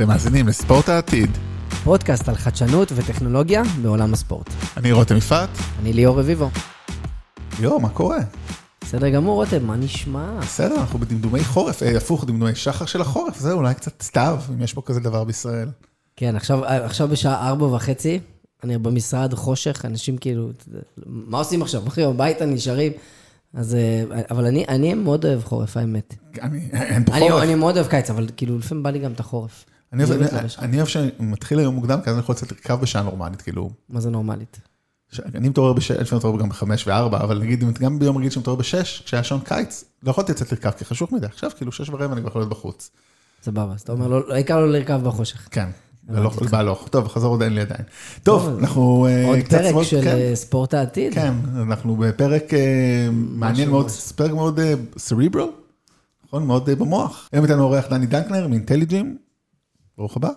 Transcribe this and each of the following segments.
אתם מאזינים לספורט העתיד. פודקאסט על חדשנות וטכנולוגיה בעולם הספורט. אני רותם יפעת. אני ליאור רביבו. ליאור, מה קורה? בסדר גמור, רותם, מה נשמע? בסדר, אנחנו בדמדומי חורף, אה, הפוך, דמדומי שחר של החורף, זה אולי קצת סתיו, אם יש פה כזה דבר בישראל. כן, עכשיו, עכשיו בשעה ארבע וחצי, אני במשרד חושך, אנשים כאילו, מה עושים עכשיו? הולכים הביתה, נשארים. אז, אה, אבל אני, אני מאוד אוהב חורף, האמת. אני, אין פה אני, חורף. אני מאוד אוהב קיץ, אבל כאילו, לפעמים בא לי גם את החורף. אני אוהב- אני- אוהב שמתחיל היום מוקדם, כי אז אני יכול לצאת לרכב בשעה נורמלית, כאילו. מה זה נורמלית? אני מתעורר בשש, לפעמים מתעורר גם בחמש וארבע, אבל נגיד, גם ביום רגיל שמתעורר בשש, כשהיה שעון קיץ, לא יכולתי לצאת לרכב, כי חשוך מדי. עכשיו, כאילו, שש ורבע אני כבר יכול להיות בחוץ. סבבה, אז אתה אומר, לא, העיקר לא לרכב בחושך. כן. בהלוך. בהלוך. טוב, חזור עוד אין לי עדיין. טוב, אנחנו... אה, עוד קצת פרק של כן. אה, ספורט העתיד. כן, אנחנו בפרק אה, מעניין מאוד. פרק מאוד סריברל, נכון? מאוד אה, במוח. היום איתנו אורח דני דנקנר מאינטליג'ים, ברוך הבא.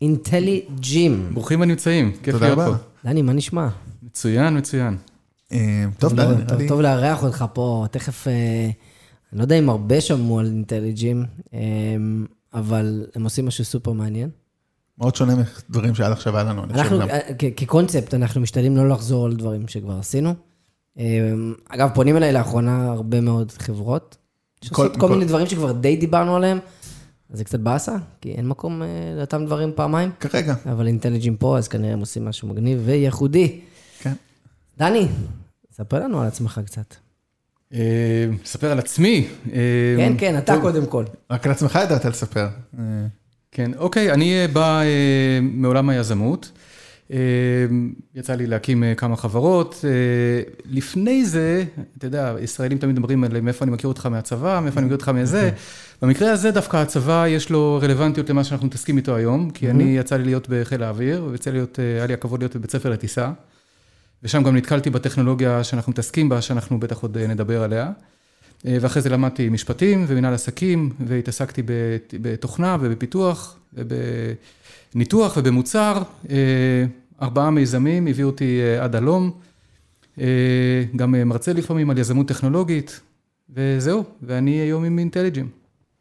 אינטלי ג'ים. ברוכים הנמצאים, כיף להיות. פה. דני, מה נשמע? מצוין, מצוין. אה, טוב, לא, דני, טוב, לארח אותך פה, תכף, אה, אני לא יודע אם הרבה שמעו על אינטליג'ים, אה, אבל הם עושים משהו סופר מעניין. מאוד שונה מדברים שעד עכשיו היה לנו, אני חושב אנחנו, גם. כקונספט, אנחנו משתדלים לא לחזור על דברים שכבר עשינו. אגב, פונים אליי לאחרונה הרבה מאוד חברות, שעושות כל מיני דברים שכבר די דיברנו עליהם, זה קצת באסה, כי אין מקום אה, לאותם דברים פעמיים, כרגע, אבל אינטליג'ים פה, אז כנראה הם עושים משהו מגניב וייחודי. כן. דני, ספר לנו על עצמך קצת. אה, אספר על עצמי. אה, כן, כן, אתה טוב, קודם כל. רק על עצמך ידעת לספר. אה, כן, אוקיי, אני בא אה, מעולם היזמות. אה, יצא לי להקים אה, כמה חברות. אה, לפני זה, אתה יודע, ישראלים תמיד מדברים על מאיפה אני מכיר אותך מהצבא, מאיפה אני מכיר אותך מזה. במקרה הזה דווקא הצבא יש לו רלוונטיות למה שאנחנו מתעסקים איתו היום, כי אני יצא לי להיות בחיל האוויר, ויצא לי להיות, אה, היה לי הכבוד להיות בבית ספר לטיסה. ושם גם נתקלתי בטכנולוגיה שאנחנו מתעסקים בה, שאנחנו בטח עוד נדבר עליה. ואחרי זה למדתי משפטים ומנהל עסקים, והתעסקתי בת- בתוכנה ובפיתוח ובניתוח ובמוצר. ארבעה מיזמים הביאו אותי אה, עד הלום. אה, גם אה, מרצה לפעמים על יזמות טכנולוגית, וזהו, ואני היום עם אינטליג'ים.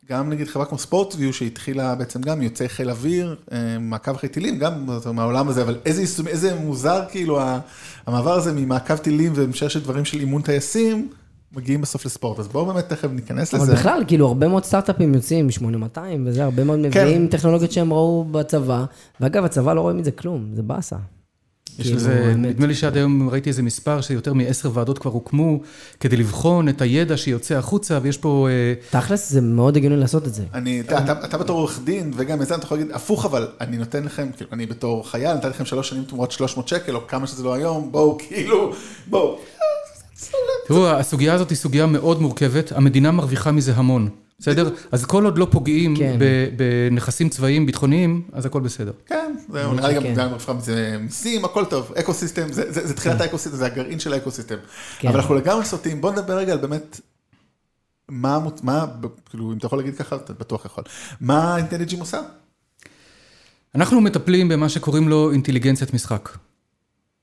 גם נגיד חברה כמו ספורטוויו שהתחילה בעצם גם יוצאי חיל אוויר, מעקב אחרי טילים, גם מהעולם הזה, אבל איזה איזה מוזר כאילו המעבר הזה ממעקב טילים ומששת דברים של אימון טייסים, מגיעים בסוף לספורט, אז בואו באמת תכף ניכנס אבל לזה. בכלל, כאילו, הרבה מאוד סטארט-אפים יוצאים מ-8200 וזה, הרבה מאוד כן. מביאים טכנולוגיות שהם ראו בצבא, ואגב, הצבא לא רואה מזה כלום, זה באסה. יש כאילו, לזה. נדמה לי שעד היום ראיתי איזה מספר שיותר מעשר ועדות כבר הוקמו כדי לבחון את הידע שיוצא החוצה, ויש פה... אה, תכלס, זה מאוד הגיוני לעשות את זה. אני, אתה, אתה, אתה בתור עורך דין, וגם יזם, אתה יכול להגיד, הפוך, אבל אני נותן לכם, כאילו, אני בתור חייל, נתתי לכם שלוש שנים תמורת 300 שקל, או כמה שזה לא היום, בואו, כאילו, בואו. תראו, הסוגיה הזאת היא סוגיה מאוד מורכבת, המדינה מרוויחה מזה המון, בסדר? אז כל עוד לא פוגעים כן. בנכסים צבאיים ביטחוניים, אז הכל בסדר. כן, זהו, נראה לי גם, שכן. גם מרוויחה מזה מיסים, הכל טוב, eco system, זה, זה, זה תחילת ה-ecosystem, זה הגרעין של ה-ecosystem. כן. אבל אנחנו לגמרי סוטים, בואו נדבר רגע על באמת, מה, מה, כאילו, אם אתה יכול להגיד ככה, אתה בטוח יכול. מה IntelliGym עושה? אנחנו מטפלים במה שקוראים לו אינטליגנציית משחק,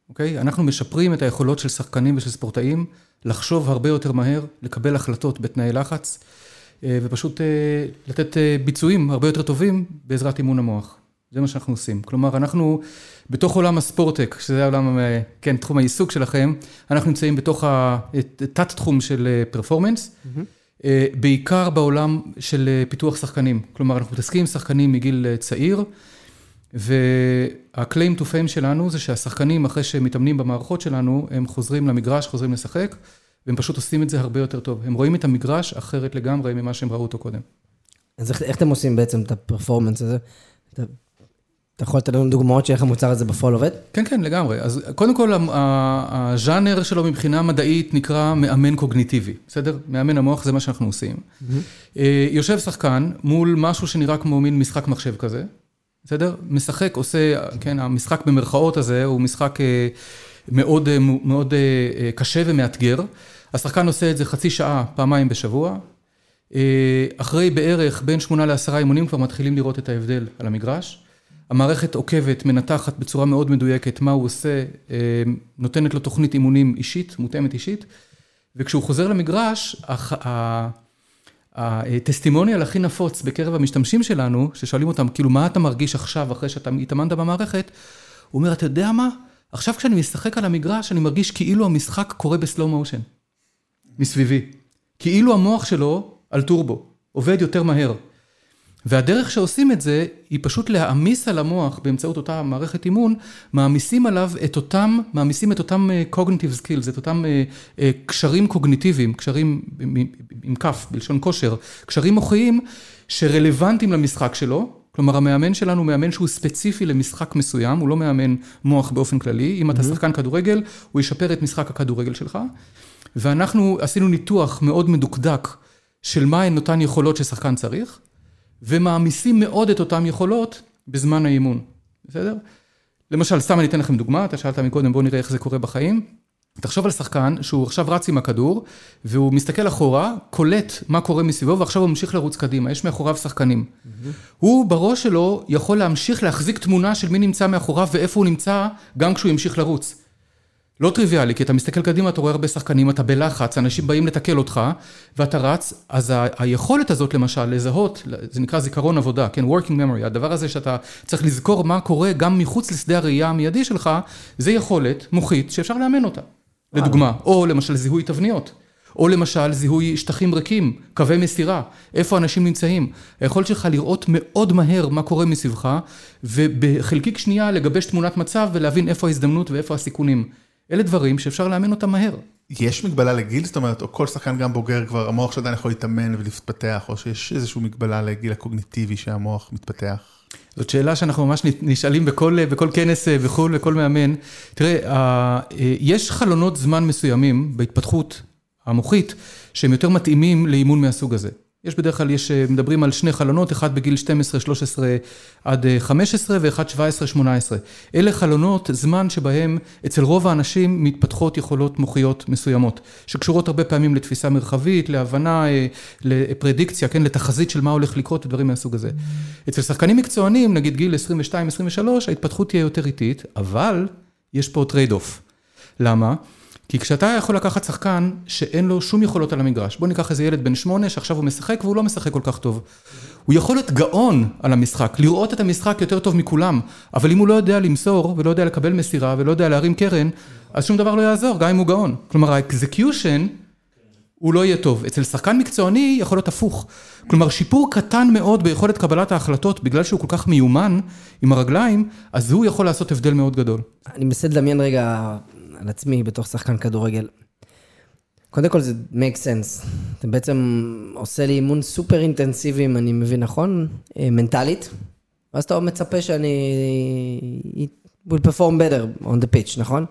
אוקיי? אנחנו משפרים את היכולות של שחקנים ושל ספורטאים לחשוב הרבה יותר מהר, לקבל החלטות בתנאי לחץ, אה, ופשוט אה, לתת אה, ביצועים הרבה יותר טובים בעזרת אימון המוח. זה מה שאנחנו עושים. כלומר, אנחנו בתוך עולם הספורטק, שזה העולם, כן, תחום העיסוק שלכם, אנחנו נמצאים בתוך התת-תחום של פרפורמנס, אה, בעיקר בעולם של פיתוח שחקנים. כלומר, אנחנו מתעסקים עם שחקנים מגיל צעיר, וה-claim to fame שלנו זה שהשחקנים, אחרי שהם מתאמנים במערכות שלנו, הם חוזרים למגרש, חוזרים לשחק, והם פשוט עושים את זה הרבה יותר טוב. הם רואים את המגרש אחרת לגמרי ממה שהם ראו אותו קודם. אז איך, איך אתם עושים בעצם את הפרפורמנס הזה? אתה, אתה יכול לתת לנו דוגמאות של איך המוצר הזה בפועל עובד? כן, כן, לגמרי. אז קודם כל, הז'אנר שלו מבחינה מדעית נקרא מאמן קוגניטיבי, בסדר? מאמן המוח זה מה שאנחנו עושים. אה, יושב שחקן מול משהו שנראה כמו מין משחק מחשב כזה, בסדר? משחק, עושה, כן, המשחק במרכאות הזה הוא משחק אה, מאוד, אה, מאוד אה, קשה ומאתגר. השחקן עושה את זה חצי שעה, פעמיים בשבוע. אחרי בערך בין שמונה לעשרה אימונים כבר מתחילים לראות את ההבדל על המגרש. המערכת עוקבת, מנתחת בצורה מאוד מדויקת מה הוא עושה, נותנת לו תוכנית אימונים אישית, מותאמת אישית, וכשהוא חוזר למגרש, הטסטימוניאל הכי נפוץ בקרב המשתמשים שלנו, ששואלים אותם, כאילו, מה אתה מרגיש עכשיו אחרי שאתה התאמנת במערכת? הוא אומר, אתה יודע מה? עכשיו כשאני משחק על המגרש, אני מרגיש כאילו המשחק קורה בסלואו מושן, מסביבי. כאילו המוח שלו על טורבו, עובד יותר מהר. והדרך שעושים את זה, היא פשוט להעמיס על המוח באמצעות אותה מערכת אימון, מעמיסים עליו את אותם, מעמיסים את אותם cognitive skills, את אותם קשרים קוגניטיביים, קשרים עם כף, בלשון כושר, קשרים מוחיים שרלוונטיים למשחק שלו. כלומר, המאמן שלנו הוא מאמן שהוא ספציפי למשחק מסוים, הוא לא מאמן מוח באופן כללי. אם אתה שחקן כדורגל, הוא ישפר את משחק הכדורגל שלך. ואנחנו עשינו ניתוח מאוד מדוקדק של מהן אותן יכולות ששחקן צריך. ומעמיסים מאוד את אותן יכולות בזמן האימון, בסדר? למשל, סתם אני אתן לכם דוגמה, אתה שאלת מקודם, בואו נראה איך זה קורה בחיים. תחשוב על שחקן שהוא עכשיו רץ עם הכדור, והוא מסתכל אחורה, קולט מה קורה מסביבו, ועכשיו הוא ממשיך לרוץ קדימה, יש מאחוריו שחקנים. Mm-hmm. הוא בראש שלו יכול להמשיך להחזיק תמונה של מי נמצא מאחוריו ואיפה הוא נמצא, גם כשהוא ימשיך לרוץ. לא טריוויאלי, כי אתה מסתכל קדימה, אתה רואה הרבה שחקנים, אתה בלחץ, אנשים באים לתקל אותך, ואתה רץ, אז היכולת הזאת למשל, לזהות, זה נקרא זיכרון עבודה, כן, working memory, הדבר הזה שאתה צריך לזכור מה קורה גם מחוץ לשדה הראייה המיידי שלך, זה יכולת מוחית שאפשר לאמן אותה, לדוגמה, או למשל זיהוי תבניות. או למשל זיהוי שטחים ריקים, קווי מסירה, איפה אנשים נמצאים. היכולת שלך לראות מאוד מהר מה קורה מסביבך, ובחלקיק שנייה לגבש תמונת מצב ולהבין איפה ההזדמנות ואיפה הסיכונים. אלה דברים שאפשר לאמן אותם מהר. יש מגבלה לגיל? זאת אומרת, או כל שחקן גם בוגר כבר, המוח שעדיין יכול להתאמן ולהתפתח, או שיש איזושהי מגבלה לגיל הקוגניטיבי שהמוח מתפתח? זאת שאלה שאנחנו ממש נשאלים בכל, בכל כנס וכו', לכל מאמן. תראה, יש חלונות זמן מסוימים בהתפתחות המוחית, שהם יותר מתאימים לאימון מהסוג הזה. יש בדרך כלל, יש, מדברים על שני חלונות, אחד בגיל 12, 13 עד 15 ואחד 17, 18. אלה חלונות זמן שבהם אצל רוב האנשים מתפתחות יכולות מוחיות מסוימות, שקשורות הרבה פעמים לתפיסה מרחבית, להבנה, לפרדיקציה, כן, לתחזית של מה הולך לקרות ודברים מהסוג הזה. אצל שחקנים מקצוענים, נגיד גיל 22, 23, ההתפתחות תהיה יותר איטית, אבל יש פה trade off. למה? כי כשאתה יכול לקחת שחקן שאין לו שום יכולות על המגרש, בוא ניקח איזה ילד בן שמונה שעכשיו הוא משחק והוא לא משחק כל כך טוב. הוא יכול להיות גאון על המשחק, לראות את המשחק יותר טוב מכולם, אבל אם הוא לא יודע למסור ולא יודע לקבל מסירה ולא יודע להרים קרן, אז שום דבר לא יעזור, גם אם הוא גאון. כלומר, האקזקיושן הוא לא יהיה טוב. אצל שחקן מקצועני יכול להיות הפוך. כלומר, שיפור קטן מאוד ביכולת קבלת ההחלטות, בגלל שהוא כל כך מיומן עם הרגליים, אז הוא יכול לעשות הבדל מאוד גדול. אני מנסה לדמיין רגע על עצמי בתוך שחקן כדורגל. קודם כל זה make sense. אתה בעצם עושה לי אימון סופר אינטנסיבי, אם אני מבין נכון, אה, מנטלית, ואז אתה מצפה שאני will perform better on the pitch, נכון?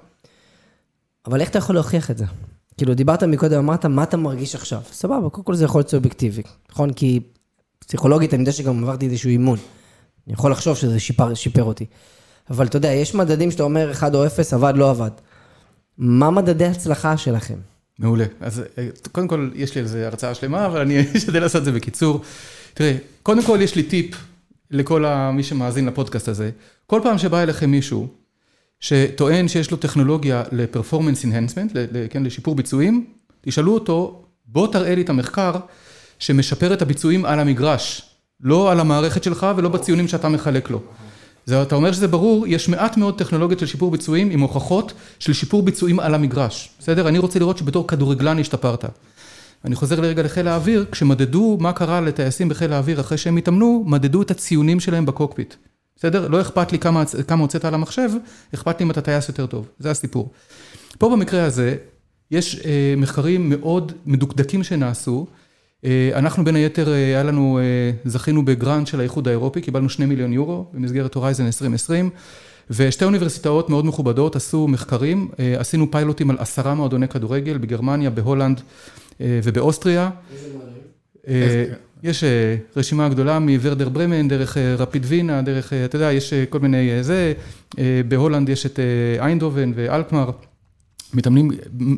אבל איך אתה יכול להוכיח את זה? כאילו, דיברת מקודם, אמרת, מה אתה מרגיש עכשיו? סבבה, קודם כל זה יכול להיות סובייקטיבי, נכון? כי פסיכולוגית, אני יודע שגם עברתי איזשהו אימון. אני יכול לחשוב שזה שיפר, שיפר אותי. אבל אתה יודע, יש מדדים שאתה אומר 1 או 0, עבד, לא עבד. מה מדדי הצלחה שלכם? מעולה. אז אה, קודם כל, יש לי על זה הרצאה שלמה, אבל אני אשתדל לעשות את זה בקיצור. תראה, קודם כל יש לי טיפ לכל מי שמאזין לפודקאסט הזה. כל פעם שבא אליכם מישהו שטוען שיש לו טכנולוגיה ל-performance enhancement, כן, לשיפור ביצועים, תשאלו אותו, בוא תראה לי את המחקר שמשפר את הביצועים על המגרש, לא על המערכת שלך ולא בציונים שאתה מחלק לו. זה, אתה אומר שזה ברור, יש מעט מאוד טכנולוגיות של שיפור ביצועים עם הוכחות של שיפור ביצועים על המגרש, בסדר? אני רוצה לראות שבתור כדורגלן השתפרת. אני חוזר לרגע לחיל האוויר, כשמדדו מה קרה לטייסים בחיל האוויר אחרי שהם התאמנו, מדדו את הציונים שלהם בקוקפיט. בסדר? לא אכפת לי כמה, כמה הוצאת על המחשב, אכפת לי אם אתה טייס יותר טוב, זה הסיפור. פה במקרה הזה, יש אה, מחקרים מאוד מדוקדקים שנעשו, אנחנו בין היתר, אה, היה לנו, אה, זכינו ב grant של האיחוד האירופי, קיבלנו שני מיליון יורו במסגרת Horizon 2020, ושתי אוניברסיטאות מאוד מכובדות עשו מחקרים, עשינו פיילוטים על עשרה מועדוני כדורגל בגרמניה, בהולנד ובאוסטריה. איזה יש רשימה גדולה מוורדר ברמן, דרך רפיד וינה, דרך, אתה יודע, יש כל מיני זה, בהולנד יש את איינדובן ואלקמר, מתאמנים,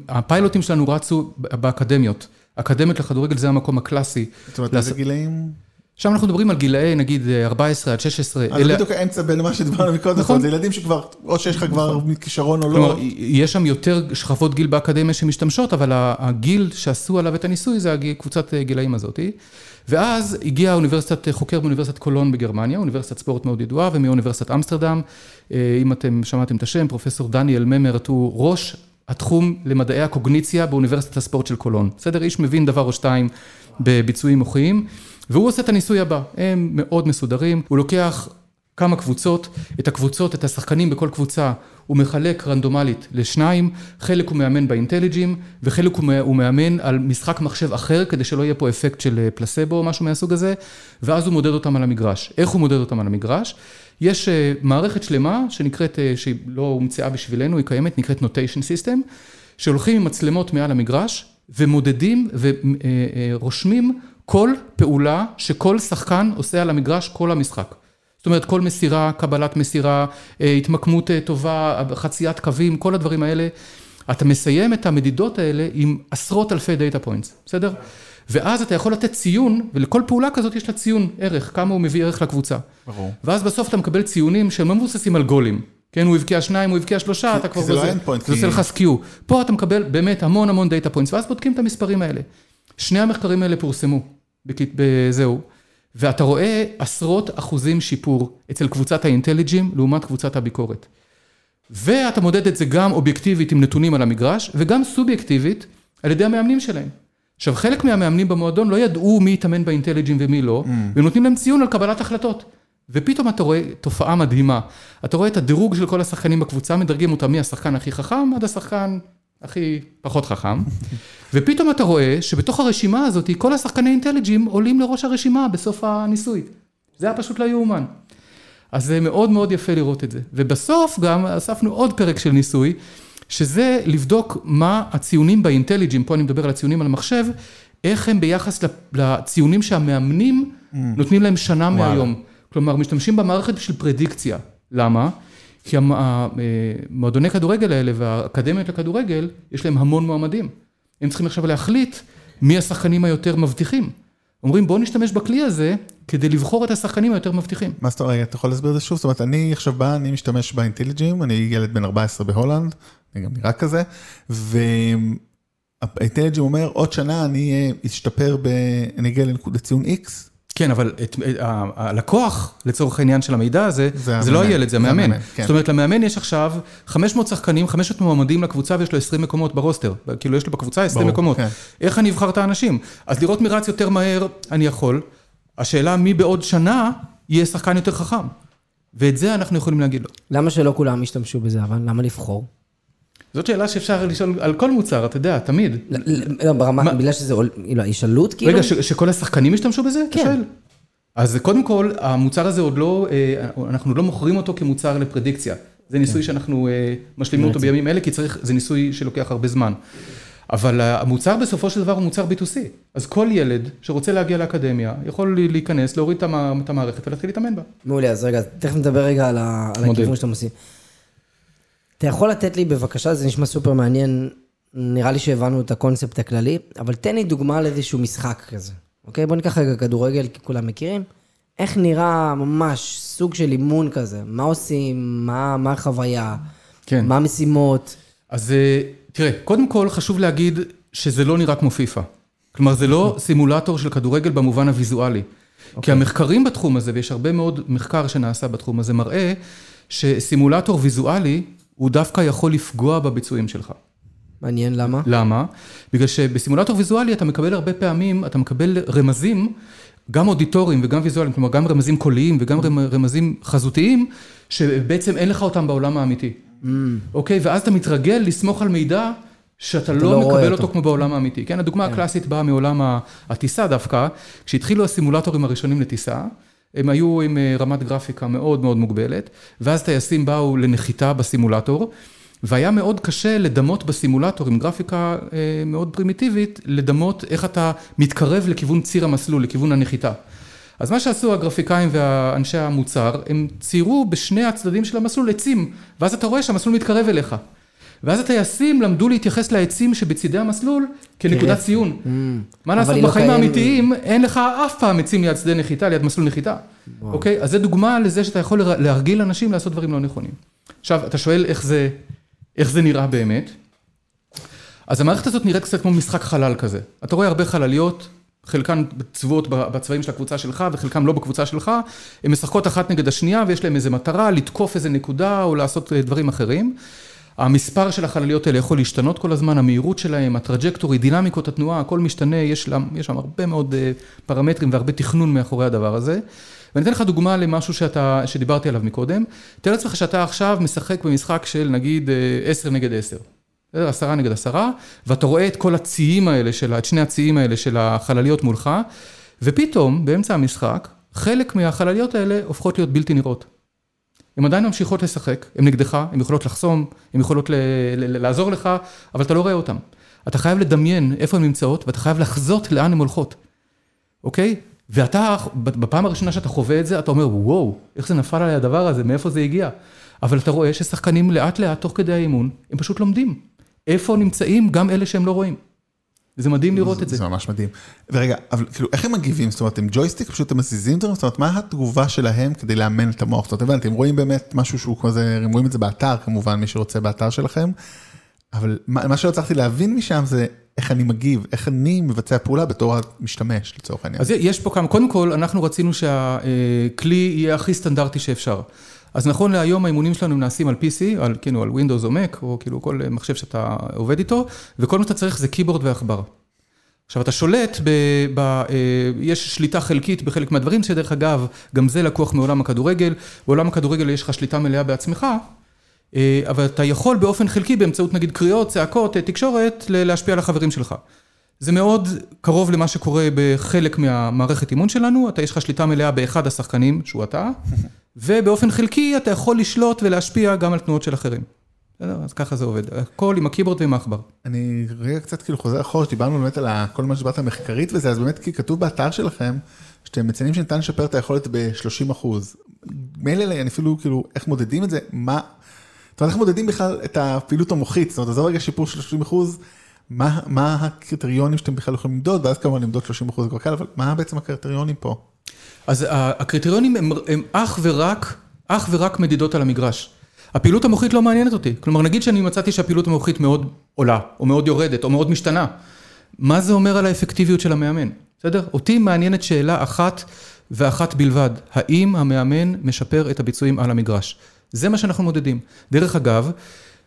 הפיילוטים שלנו רצו באקדמיות. אקדמיות לכדורגל זה המקום הקלאסי. זאת אומרת, איזה גילאים? שם אנחנו מדברים על גילאי נגיד 14 עד 16. אז בדיוק האמצע בין מה שדיברנו מקודם, נכון. זה ילדים שכבר, או שיש לך כבר כישרון או כלומר, לא. יש שם יותר שכבות גיל באקדמיה שמשתמשות, אבל הגיל שעשו עליו את הניסוי זה קבוצת גילאים הזאתי. ואז הגיע האוניברסיטת, חוקר באוניברסיטת קולון בגרמניה, אוניברסיטת ספורט מאוד ידועה, ומאוניברסיטת אמסטרדם, אם אתם שמעתם את השם, פרופסור דניאל ממרט הוא ראש התחום למדעי הקוגניציה באוניברסיטת הספורט של קולון. בסדר? איש מבין דבר או שתיים בביצועים מוחיים, והוא עושה את הניסוי הבא, הם מאוד מסודרים, הוא לוקח כמה קבוצות, את הקבוצות, את השחקנים בכל קבוצה, הוא מחלק רנדומלית לשניים, חלק הוא מאמן באינטליג'ים, וחלק הוא מאמן על משחק מחשב אחר, כדי שלא יהיה פה אפקט של פלסבו או משהו מהסוג הזה, ואז הוא מודד אותם על המגרש. איך הוא מודד אותם על המגרש? יש מערכת שלמה שנקראת, שהיא לא הומצאה בשבילנו, היא קיימת, נקראת notation system, שהולכים עם מצלמות מעל המגרש, ומודדים ורושמים כל פעולה שכל שחקן עושה על המגרש כל המשחק. זאת אומרת, כל מסירה, קבלת מסירה, התמקמות טובה, חציית קווים, כל הדברים האלה. אתה מסיים את המדידות האלה עם עשרות אלפי data points, בסדר? ואז אתה יכול לתת ציון, ולכל פעולה כזאת יש לה ציון ערך, כמה הוא מביא ערך לקבוצה. ברור. ואז בסוף אתה מקבל ציונים שהם לא מבוססים על גולים. כן, הוא הבקיע שניים, הוא הבקיע שלושה, אתה כבר... זה לא endpoint, זה עושה לך skew. פה אתה מקבל באמת המון המון data points, ואז בודקים את המספרים האלה. שני המחקרים האלה פורסמו, בזהו. ואתה רואה עשרות אחוזים שיפור אצל קבוצת ה IntelliGym לעומת קבוצת הביקורת. ואתה מודד את זה גם אובייקטיבית עם נתונים על המגרש, וגם סובייקטיבית על ידי המאמנים שלהם. עכשיו, חלק מהמאמנים במועדון לא ידעו מי יתאמן באינטליג'ים ומי לא, ונותנים להם ציון על קבלת החלטות. ופתאום אתה רואה תופעה מדהימה. אתה רואה את הדירוג של כל השחקנים בקבוצה, מדרגים אותם מהשחקן הכי חכם עד השחקן הכי פחות חכם. ופתאום אתה רואה שבתוך הרשימה הזאת, כל השחקני אינטליג'ים עולים לראש הרשימה בסוף הניסוי. זה היה פשוט לא יאומן. אז זה מאוד מאוד יפה לראות את זה. ובסוף גם אספנו עוד פרק של ניסוי, שזה לבדוק מה הציונים באינטליג'ים, פה אני מדבר על הציונים על המחשב, איך הם ביחס לציונים שהמאמנים נותנים להם שנה מהיום. כלומר, משתמשים במערכת בשביל פרדיקציה. למה? כי המועדוני כדורגל האלה והאקדמיות לכדורגל, יש להם המון מועמדים. הם צריכים עכשיו להחליט מי השחקנים היותר מבטיחים. אומרים, בואו נשתמש בכלי הזה כדי לבחור את השחקנים היותר מבטיחים. מה זאת אומרת, אתה יכול להסביר את זה שוב? זאת אומרת, אני עכשיו בא, אני משתמש באינטליג'ים, אני ילד בן 14 בהולנד, גם נראה כזה, והאינטליג'ים אומר, עוד שנה אני אשתפר, אני אגיע לציון X. כן, אבל את, הלקוח, לצורך העניין של המידע הזה, זה, זה לא הילד, זה המאמן. כן. זאת אומרת, למאמן יש עכשיו 500 שחקנים, 500 מועמדים לקבוצה ויש לו 20 מקומות ברוסטר. כאילו, יש לו בקבוצה 20 ברור, מקומות. כן. איך אני אבחר את האנשים? אז לראות מי רץ יותר מהר, אני יכול. השאלה, מי בעוד שנה יהיה שחקן יותר חכם? ואת זה אנחנו יכולים להגיד לו. למה שלא כולם ישתמשו בזה, אבל למה לבחור? זאת שאלה שאפשר לשאול על כל מוצר, אתה יודע, תמיד. לא, ברמה, בגלל שזה הישאלות, כאילו? רגע, שכל השחקנים ישתמשו בזה? כן. אז קודם כל, המוצר הזה עוד לא, אנחנו לא מוכרים אותו כמוצר לפרדיקציה. זה ניסוי שאנחנו משלימים אותו בימים אלה, כי צריך, זה ניסוי שלוקח הרבה זמן. אבל המוצר בסופו של דבר הוא מוצר B2C. אז כל ילד שרוצה להגיע לאקדמיה, יכול להיכנס, להוריד את המערכת ולהתחיל להתאמן בה. מעולה, אז רגע, תכף נדבר רגע על הכיוון שאתם עושים. אתה יכול לתת לי בבקשה, זה נשמע סופר מעניין, נראה לי שהבנו את הקונספט הכללי, אבל תן לי דוגמה לאיזשהו משחק כזה, אוקיי? בוא ניקח רגע כדורגל, כי כולם מכירים. איך נראה ממש סוג של אימון כזה? מה עושים? מה, מה החוויה? כן. מה המשימות? אז תראה, קודם כל חשוב להגיד שזה לא נראה כמו פיפא. כלומר, זה לא סימולטור של כדורגל במובן הוויזואלי. Okay. כי המחקרים בתחום הזה, ויש הרבה מאוד מחקר שנעשה בתחום הזה, מראה שסימולטור ויזואלי הוא דווקא יכול לפגוע בביצועים שלך. מעניין, למה? למה? בגלל שבסימולטור ויזואלי אתה מקבל הרבה פעמים, אתה מקבל רמזים, גם אודיטוריים וגם ויזואליים, כלומר גם רמזים קוליים וגם רמזים חזותיים, שבעצם אין לך אותם בעולם האמיתי. Mm. אוקיי? ואז אתה מתרגל לסמוך על מידע שאתה לא, לא מקבל אותו. כמו בעולם האמיתי. כן, הדוגמה כן. הקלאסית באה מעולם הטיסה דווקא, כשהתחילו הסימולטורים הראשונים לטיסה, הם היו עם רמת גרפיקה מאוד מאוד מוגבלת, ואז טייסים באו לנחיתה בסימולטור, והיה מאוד קשה לדמות בסימולטור עם גרפיקה מאוד פרימיטיבית, לדמות איך אתה מתקרב לכיוון ציר המסלול, לכיוון הנחיתה. אז מה שעשו הגרפיקאים והאנשי המוצר, הם ציירו בשני הצדדים של המסלול עצים, ואז אתה רואה שהמסלול מתקרב אליך. ואז הטייסים למדו להתייחס לעצים שבצידי המסלול כנקודת ציון. מה לעשות, לא בחיים. האמיתיים אין לך אף פעם עצים ליד שדה נחיתה, ליד מסלול נחיתה. אוקיי? אז זה דוגמה לזה שאתה יכול להרגיל אנשים לעשות דברים לא נכונים. עכשיו, אתה שואל איך זה, איך זה נראה באמת. אז המערכת הזאת נראית קצת כמו משחק חלל כזה. אתה רואה הרבה חלליות, חלקן צבועות בצבעים של הקבוצה שלך וחלקן לא בקבוצה שלך, הן משחקות אחת נגד השנייה ויש להן איזה מטרה, לתקוף איזה נקודה או לעשות אה, דברים אחרים. המספר של החלליות האלה יכול להשתנות כל הזמן, המהירות שלהם, הטראג'קטורי, דינמיקות התנועה, הכל משתנה, יש, יש שם הרבה מאוד אה, פרמטרים והרבה תכנון מאחורי הדבר הזה. ואני אתן לך דוגמה למשהו שאתה, שדיברתי עליו מקודם. תאר לעצמך שאתה עכשיו משחק במשחק של נגיד אה, 10 נגד 10. בסדר? עשרה נגד עשרה, ואתה רואה את כל הציים האלה, של, את שני הציים האלה של החלליות מולך, ופתאום, באמצע המשחק, חלק מהחלליות האלה הופכות להיות בלתי נראות. הן עדיין ממשיכות לשחק, הן נגדך, הן יכולות לחסום, הן יכולות לעזור לך, אבל אתה לא רואה אותן. אתה חייב לדמיין איפה הן נמצאות, ואתה חייב לחזות לאן הן הולכות, אוקיי? ואתה, בפעם הראשונה שאתה חווה את זה, אתה אומר, וואו, איך זה נפל עליי הדבר הזה, מאיפה זה הגיע? אבל אתה רואה ששחקנים לאט לאט, תוך כדי האימון, הם פשוט לומדים. איפה נמצאים גם אלה שהם לא רואים. זה מדהים לראות את זה. זה ממש מדהים. ורגע, אבל כאילו, איך הם מגיבים? זאת אומרת, עם ג'ויסטיק פשוט הם מזיזים דברים? זאת אומרת, מה התגובה שלהם כדי לאמן את המוח? זאת אומרת, הבנתי, הם רואים באמת משהו שהוא כזה, הם רואים את זה באתר, כמובן, מי שרוצה באתר שלכם, אבל מה מה שלא הצלחתי להבין משם זה איך אני מגיב, איך אני מבצע פעולה בתור המשתמש, לצורך העניין. אז יש פה כמה, קודם כל, אנחנו רצינו שהכלי יהיה הכי סטנדרטי שאפשר. אז נכון להיום האימונים שלנו נעשים על PC, על, כאילו, על Windows או Mac, או כאילו כל מחשב שאתה עובד איתו, וכל מה שאתה צריך זה קיבורד ועכבר. עכשיו, אתה שולט, ב, ב, אה, יש שליטה חלקית בחלק מהדברים, שדרך אגב, גם זה לקוח מעולם הכדורגל. בעולם הכדורגל יש לך שליטה מלאה בעצמך, אה, אבל אתה יכול באופן חלקי, באמצעות נגיד קריאות, צעקות, אה, תקשורת, להשפיע על החברים שלך. זה מאוד קרוב למה שקורה בחלק מהמערכת אימון שלנו, אתה יש לך שליטה מלאה באחד השחקנים, שהוא אתה, ובאופן חלקי אתה יכול לשלוט ולהשפיע גם על תנועות של אחרים. בסדר? אז ככה זה עובד, הכל עם הקיבורד ועם העכבר. אני רגע קצת כאילו חוזר אחורה, שדיברנו באמת על כל מה שדיברת מחקרית וזה, אז באמת כי כתוב באתר שלכם, שאתם מציינים שניתן לשפר את היכולת ב-30 אחוז. מילא אני אפילו כאילו, איך מודדים את זה, מה, זאת אומרת, איך מודדים בכלל את הפעילות המוחית, זאת אומרת, עזוב רגע שיפור של 30 אחוז, מה, מה הקריטריונים שאתם בכלל יכולים למדוד, ואז כמובן למדוד 30 אחוז כבר קל, אבל מה בעצם הקריטריונים פה? אז הקריטריונים הם, הם אך ורק, אך ורק מדידות על המגרש. הפעילות המוחית לא מעניינת אותי. כלומר, נגיד שאני מצאתי שהפעילות המוחית מאוד עולה, או מאוד יורדת, או מאוד משתנה. מה זה אומר על האפקטיביות של המאמן? בסדר? אותי מעניינת שאלה אחת ואחת בלבד. האם המאמן משפר את הביצועים על המגרש? זה מה שאנחנו מודדים. דרך אגב,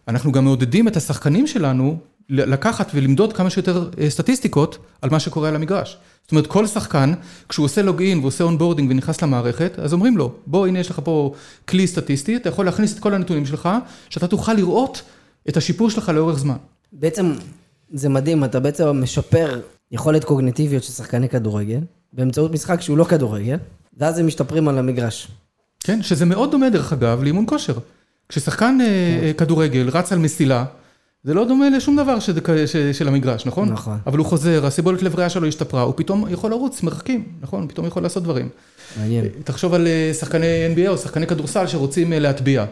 אנחנו גם מעודדים את השחקנים שלנו לקחת ולמדוד כמה שיותר אה, סטטיסטיקות על מה שקורה על המגרש. זאת אומרת, כל שחקן, כשהוא עושה login ועושה onboarding ונכנס למערכת, אז אומרים לו, בוא, הנה יש לך פה כלי סטטיסטי, אתה יכול להכניס את כל הנתונים שלך, שאתה תוכל לראות את השיפור שלך לאורך זמן. בעצם זה מדהים, אתה בעצם משפר יכולת קוגניטיביות של שחקני כדורגל, באמצעות משחק שהוא לא כדורגל, ואז הם משתפרים על המגרש. כן, שזה מאוד דומה דרך אגב לאימון כושר. כששחקן אה, אה, כדורגל רץ על מסילה, זה לא דומה לשום דבר של המגרש, נכון? נכון. אבל הוא חוזר, הסיבולת לב ריאה שלו השתפרה, הוא פתאום יכול לרוץ מרחקים, נכון? פתאום יכול לעשות דברים. מעניין. תחשוב על אה, שחקני NBA או שחקני כדורסל שרוצים אה, להטביע.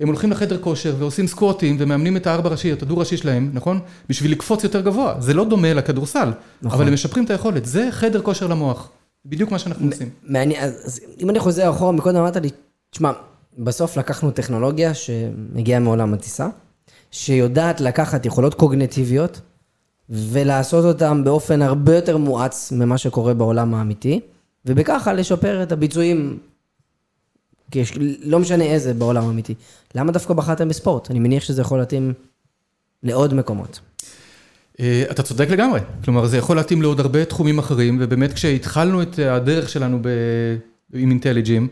הם הולכים לחדר כושר ועושים סקווטים ומאמנים את הארבע ראשי, את הדו-ראשי שלהם, נכון? בשביל לקפוץ יותר גבוה. זה לא דומה לכדורסל, נכון. אבל הם משפרים את היכולת. זה חדר כושר למוח. בדיוק מה שאנחנו עושים. מעניין, אז, אז אם אני חוזר אחורה, מקודם אמרת לי, תשמע, בסוף לקחנו טכנולוגיה שמגיעה מעולם הטיסה, שיודעת לקחת יכולות קוגנטיביות ולעשות אותן באופן הרבה יותר מואץ ממה שקורה בעולם האמיתי, ובככה לשפר את הביצועים, כש- לא משנה איזה בעולם האמיתי. למה דווקא בחרתם בספורט? אני מניח שזה יכול להתאים לעוד מקומות. אה, אתה צודק לגמרי, כלומר זה יכול להתאים לעוד הרבה תחומים אחרים, ובאמת כשהתחלנו את הדרך שלנו ב... עם אינטליג'ים,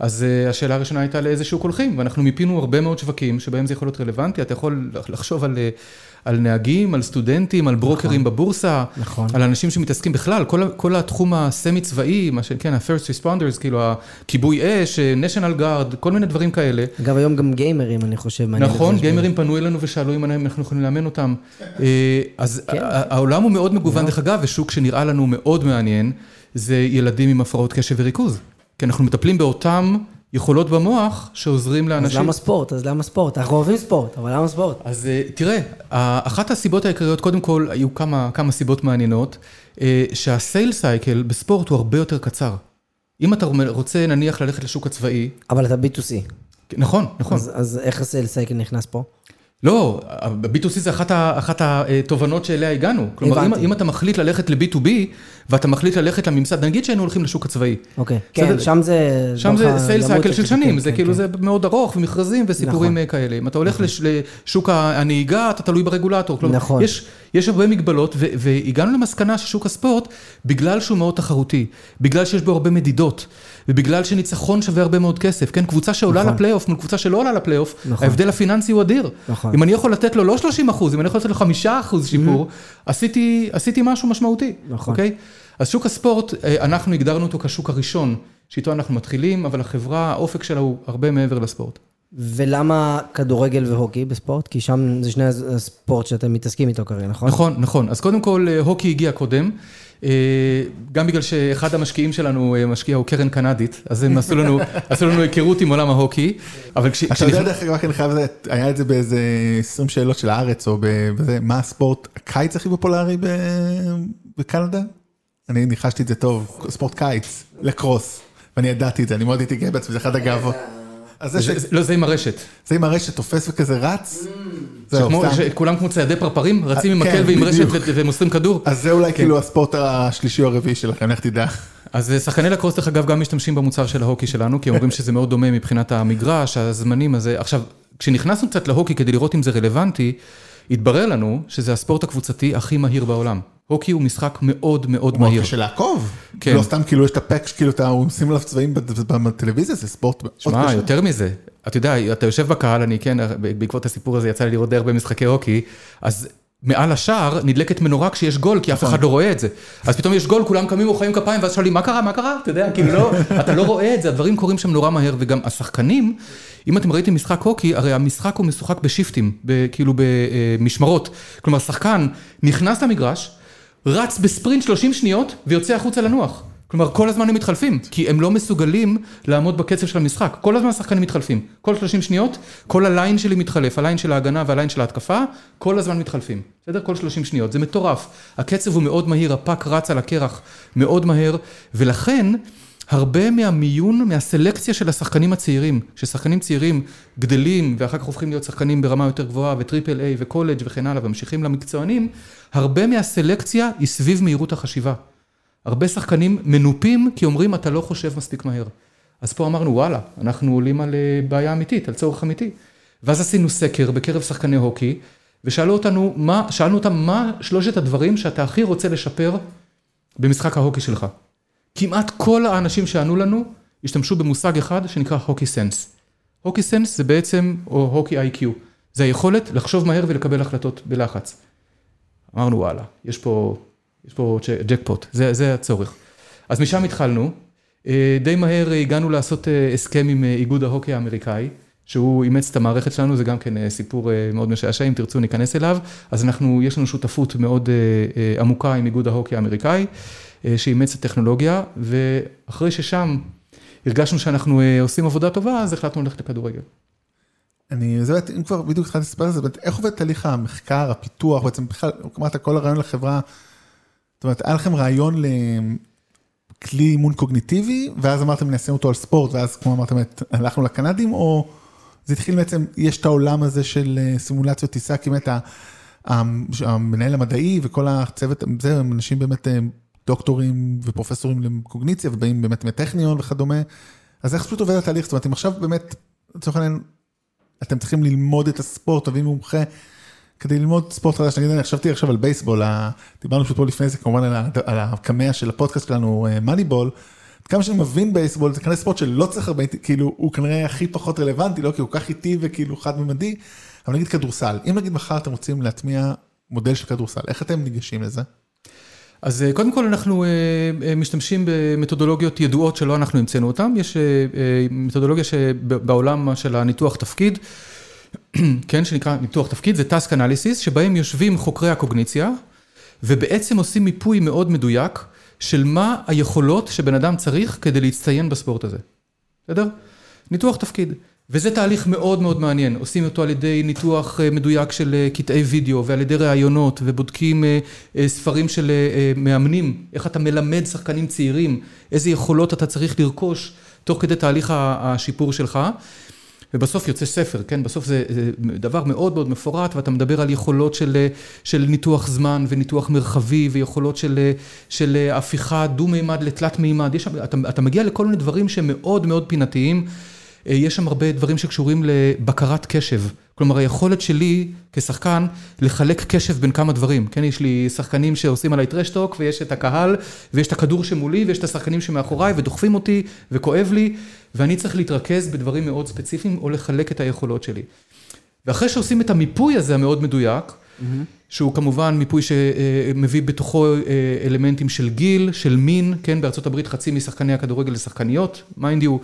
אז אה, השאלה הראשונה הייתה לאיזה שוק הולכים, ואנחנו מיפינו הרבה מאוד שווקים שבהם זה יכול להיות רלוונטי, אתה יכול לחשוב על, אה, על נהגים, על סטודנטים, על ברוקרים בבורסה, נכון. על אנשים שמתעסקים בכלל, כל, כל התחום הסמי צבאי, מה שכן, ה-first responders, כאילו הכיבוי אש, אה, national guard, כל מיני דברים כאלה. אגב, היום גם גיימרים, אני חושב, נכון. גיימרים פנו אלינו ושאלו אם אנחנו יכולים לאמן אותם. אז כן. העולם הוא מאוד מגוון, דרך אגב, ושוק שנראה לנו מאוד מעניין, זה ילדים עם הפרעות קשב וריכוז. כי אנחנו מטפלים באותם יכולות במוח שעוזרים אז לאנשים. למה ספורט? אז למה ספורט? אנחנו אוהבים ספורט, אבל למה ספורט? אז אה, תראה, אחת הסיבות העיקריות, קודם כל, היו כמה, כמה סיבות מעניינות, אה, שהסייל סייקל בספורט הוא הרבה יותר קצר. אם אתה רוצה נניח ללכת לשוק הצבאי, אבל אתה B2C. נכון, נכון. אז, אז איך הסייל סייקל נכנס פה? לא, ב-B2C זה אחת, ה, אחת התובנות שאליה הגענו. כלומר, אם. אם אתה מחליט ללכת ל-B2B, ואתה מחליט ללכת לממסד, נגיד שהיינו הולכים לשוק הצבאי. אוקיי. בסדר. כן, שם זה... שם זה סייל סייקל של שנים, זה כן, כאילו כן. זה מאוד ארוך ומכרזים וסיפורים נכון. אה, כאלה. אם אתה הולך לש- לשוק הנהיגה, אתה תלוי ברגולטור. כלומר, נכון. יש, יש הרבה מגבלות, והגענו למסקנה ששוק הספורט, בגלל שהוא מאוד תחרותי, בגלל שיש בו הרבה מדידות, ובגלל שניצחון שווה הרבה מאוד כסף, כן? קבוצה שעולה נכון. לפלייאוף מול קבוצה שלא עולה לפלייאוף, נכון. ההבדל הפיננסי הוא אדיר. נכון. אם אני יכול לתת לו לא 30 אחוז, אם אני יכול לתת לו 5 אחוז שיפור, עשיתי, עשיתי משהו משמעותי, נכון. אוקיי? אז שוק הספורט, אה, אנחנו הגדרנו אותו כשוק הראשון, שאיתו אנחנו מתחילים, אבל החברה, האופק שלה הוא הרבה מעבר לספורט. ולמה כדורגל והוקי בספורט? כי שם זה שני הספורט שאתם מתעסקים איתו כרגע, נכון? נכון, נכון. אז קודם כל, אה, הוקי הגיע קודם. אה, גם בגלל שאחד המשקיעים שלנו, משקיע הוא קרן קנדית, אז הם עשו לנו, עשו לנו היכרות עם עולם ההוקי. אבל כש... אתה יודע דרך אגב, אני חייב, לזה, היה את זה באיזה 20 שאלות של הארץ, או ב- בזה, מה הספורט הקיץ הכי פופולרי ב- בקנדה? אני ניחשתי את זה טוב, ספורט קיץ, לקרוס, ואני ידעתי את זה, אני מאוד הייתי גאה בעצמי, זה אחד הגאוות. לא, זה עם הרשת. זה עם הרשת תופס וכזה רץ, סתם. שכולם כמו ציידי פרפרים, רצים עם כן, מקל ועם רשת ומוסרים כדור. אז זה אולי כאילו הספורט השלישי או הרביעי שלכם, לך תדע. אז אה, שחקני לקרוס, דרך אגב, גם משתמשים במוצר של ההוקי שלנו, כי אומרים שזה מאוד דומה מבחינת המגרש, הזמנים הזה. עכשיו, כשנכנסנו קצת להוקי כדי לראות אם זה רלוונטי, התברר לנו שזה הספורט הקבוצתי הכי מהיר בעולם. הוקי הוא משחק מאוד מאוד מאוד מהיר. קשה לעקוב. כן. לא סתם כאילו יש את הפק, כאילו אתה עושים עליו צבעים בטלוויזיה, זה ספורט מאוד שמע, קשה. יותר מזה, אתה יודע, אתה יושב בקהל, אני כן, בעקבות הסיפור הזה יצא לי לראות די הרבה משחקי הוקי, אז מעל השער נדלקת מנורה כשיש גול, כי אף אחד לא רואה את זה. אז פתאום יש גול, כולם קמים ומוחאים כפיים, ואז שואלים, מה קרה, מה קרה? אתה יודע, כאילו לא, אתה לא רואה את זה, הדברים קורים שם נורא מהר, וגם השחקנים, אם אתם ראיתם משחק הוקי, הרי המשחק הוא משוחק בשיפטים, כאילו במשמרות. כלומר, שחקן נכנס למגרש, רץ בספרינט 30 שניות, ויוצא החוצה לנוח. כלומר, כל הזמן הם מתחלפים, כי הם לא מסוגלים לעמוד בקצב של המשחק. כל הזמן השחקנים מתחלפים. כל 30 שניות, כל הליין שלי מתחלף, הליין של ההגנה והליין של ההתקפה, כל הזמן מתחלפים. בסדר? כל 30 שניות. זה מטורף. הקצב הוא מאוד מהיר, הפאק רץ על הקרח מאוד מהר, ולכן... הרבה מהמיון, מהסלקציה של השחקנים הצעירים, ששחקנים צעירים גדלים ואחר כך הופכים להיות שחקנים ברמה יותר גבוהה וטריפל איי וקולג' וכן הלאה וממשיכים למקצוענים, הרבה מהסלקציה היא סביב מהירות החשיבה. הרבה שחקנים מנופים כי אומרים אתה לא חושב מספיק מהר. אז פה אמרנו וואלה, אנחנו עולים על אה, בעיה אמיתית, על צורך אמיתי. ואז עשינו סקר בקרב שחקני הוקי, ושאלו אותנו, מה, שאלנו אותם מה שלושת הדברים שאתה הכי רוצה לשפר במשחק ההוקי שלך. כמעט כל האנשים שענו לנו השתמשו במושג אחד שנקרא hockey sense. hockey sense זה בעצם, או הוקי איי-קיו, זה היכולת לחשוב מהר ולקבל החלטות בלחץ. אמרנו וואלה, יש פה, יש פה ג'ק- ג'קפוט, זה, זה הצורך. אז משם התחלנו, אה, די מהר הגענו לעשות אה, הסכם עם אה, איגוד ההוקי האמריקאי, שהוא אימץ את המערכת שלנו, זה גם כן סיפור מאוד משעשע, אם תרצו ניכנס אליו. אז אנחנו, יש לנו שותפות מאוד עמוקה עם איגוד ההוקי האמריקאי, שאימץ את הטכנולוגיה, ואחרי ששם הרגשנו שאנחנו אה, עושים עבודה טובה, אז החלטנו ללכת לכדורגל. אני, זה באמת, אם כבר בדיוק התחלתי לספר על זה, איך עובד תהליך המחקר, הפיתוח, בעצם בכלל, אמרת כל הרעיון לחברה, זאת אומרת, היה לכם רעיון לכלי אימון קוגניטיבי, ואז אמרתם ניישם אותו על ספורט, ואז כמו אמרתם, הלכנו לקנדים, או זה התחיל בעצם, יש את העולם הזה של אה, סימולציות טיסה, כי באמת המנהל המדעי וכל הצוות, זה הם אנשים באמת אה, דוקטורים ופרופסורים לקוגניציה, ובאים באמת מטכניון וכדומה, אז איך פשוט עובד התהליך, זאת אומרת, אם עכשיו באמת, לצורך העניין, אתם צריכים ללמוד את הספורט, תביא מומחה כדי ללמוד ספורט חדש. נגיד, אני חשבתי עכשיו על בייסבול, דיברנו פשוט פה לפני זה כמובן על הקמע של הפודקאסט שלנו, מאניבול. כמה שאני מבין בייסבול, זה כנראה ספורט שלא צריך הרבה, כאילו, הוא כנראה הכי פחות רלוונטי, לא כי הוא כך איטי וכאילו חד-ממדי, אבל נגיד כדורסל, אם נגיד מחר אתם רוצים להטמיע מודל של כדורסל, איך אתם ניגשים לזה? אז אה, קודם כל אנחנו אה, אה, משתמשים במתודולוגיות ידועות שלא אנחנו המצאנו אותן, יש מתודולוגיה שבעולם של הניתוח תפקיד, כן, שנקרא ניתוח תפקיד, זה task analysis, שבהם יושבים חוקרי הקוגניציה, ובעצם עושים מיפוי מאוד מדויק של מה היכולות שבן אדם צריך כדי להצטיין בספורט הזה, בסדר? ניתוח תפקיד. וזה תהליך מאוד מאוד מעניין, עושים אותו על ידי ניתוח מדויק של קטעי וידאו ועל ידי ראיונות ובודקים ספרים של מאמנים, איך אתה מלמד שחקנים צעירים, איזה יכולות אתה צריך לרכוש תוך כדי תהליך השיפור שלך. ובסוף יוצא ספר, כן? בסוף זה דבר מאוד מאוד מפורט ואתה מדבר על יכולות של ניתוח זמן וניתוח מרחבי ויכולות של הפיכה דו-מימד לתלת מימד, אתה מגיע לכל מיני דברים שהם מאוד מאוד פינתיים. יש שם הרבה דברים שקשורים לבקרת קשב. כלומר, היכולת שלי כשחקן לחלק קשב בין כמה דברים. כן, יש לי שחקנים שעושים עליי טרשטוק, ויש את הקהל, ויש את הכדור שמולי, ויש את השחקנים שמאחוריי, ודוחפים אותי, וכואב לי, ואני צריך להתרכז בדברים מאוד ספציפיים, או לחלק את היכולות שלי. ואחרי שעושים את המיפוי הזה המאוד מדויק, mm-hmm. שהוא כמובן מיפוי שמביא בתוכו אלמנטים של גיל, של מין, כן, בארצות הברית חצי משחקני הכדורגל לשחקניות, mind you.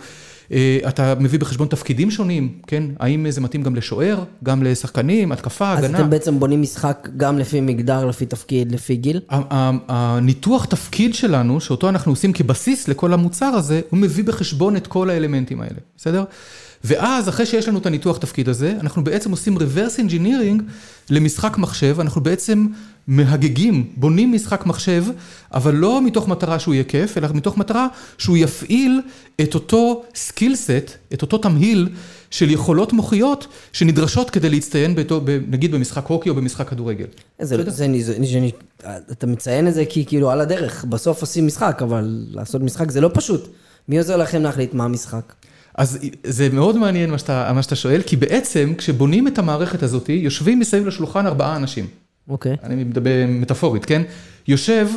אתה מביא בחשבון תפקידים שונים, כן? האם זה מתאים גם לשוער, גם לשחקנים, התקפה, הגנה? אז אתם בעצם בונים משחק גם לפי מגדר, לפי תפקיד, לפי גיל? הניתוח תפקיד שלנו, שאותו אנחנו עושים כבסיס לכל המוצר הזה, הוא מביא בחשבון את כל האלמנטים האלה, בסדר? ואז, אחרי שיש לנו את הניתוח תפקיד הזה, אנחנו בעצם עושים reverse engineering למשחק מחשב, אנחנו בעצם מהנדסים, בונים משחק מחשב, אבל לא מתוך מטרה שהוא יהיה כיף, אלא מתוך מטרה שהוא יפעיל את אותו skill set, את אותו תמהיל של יכולות מוחיות שנדרשות כדי להצטיין, באותו, נגיד במשחק הוקי או במשחק כדורגל. זה, זה, זה, זה, אתה מציין את זה כי כאילו על הדרך, בסוף עושים משחק, אבל לעשות משחק זה לא פשוט. מי עוזר לכם להחליט מה המשחק? אז זה מאוד מעניין מה שאתה, מה שאתה שואל, כי בעצם כשבונים את המערכת הזאת, יושבים מסביב לשולחן ארבעה אנשים. אוקיי. Okay. אני מדבר מטאפורית, כן? יושב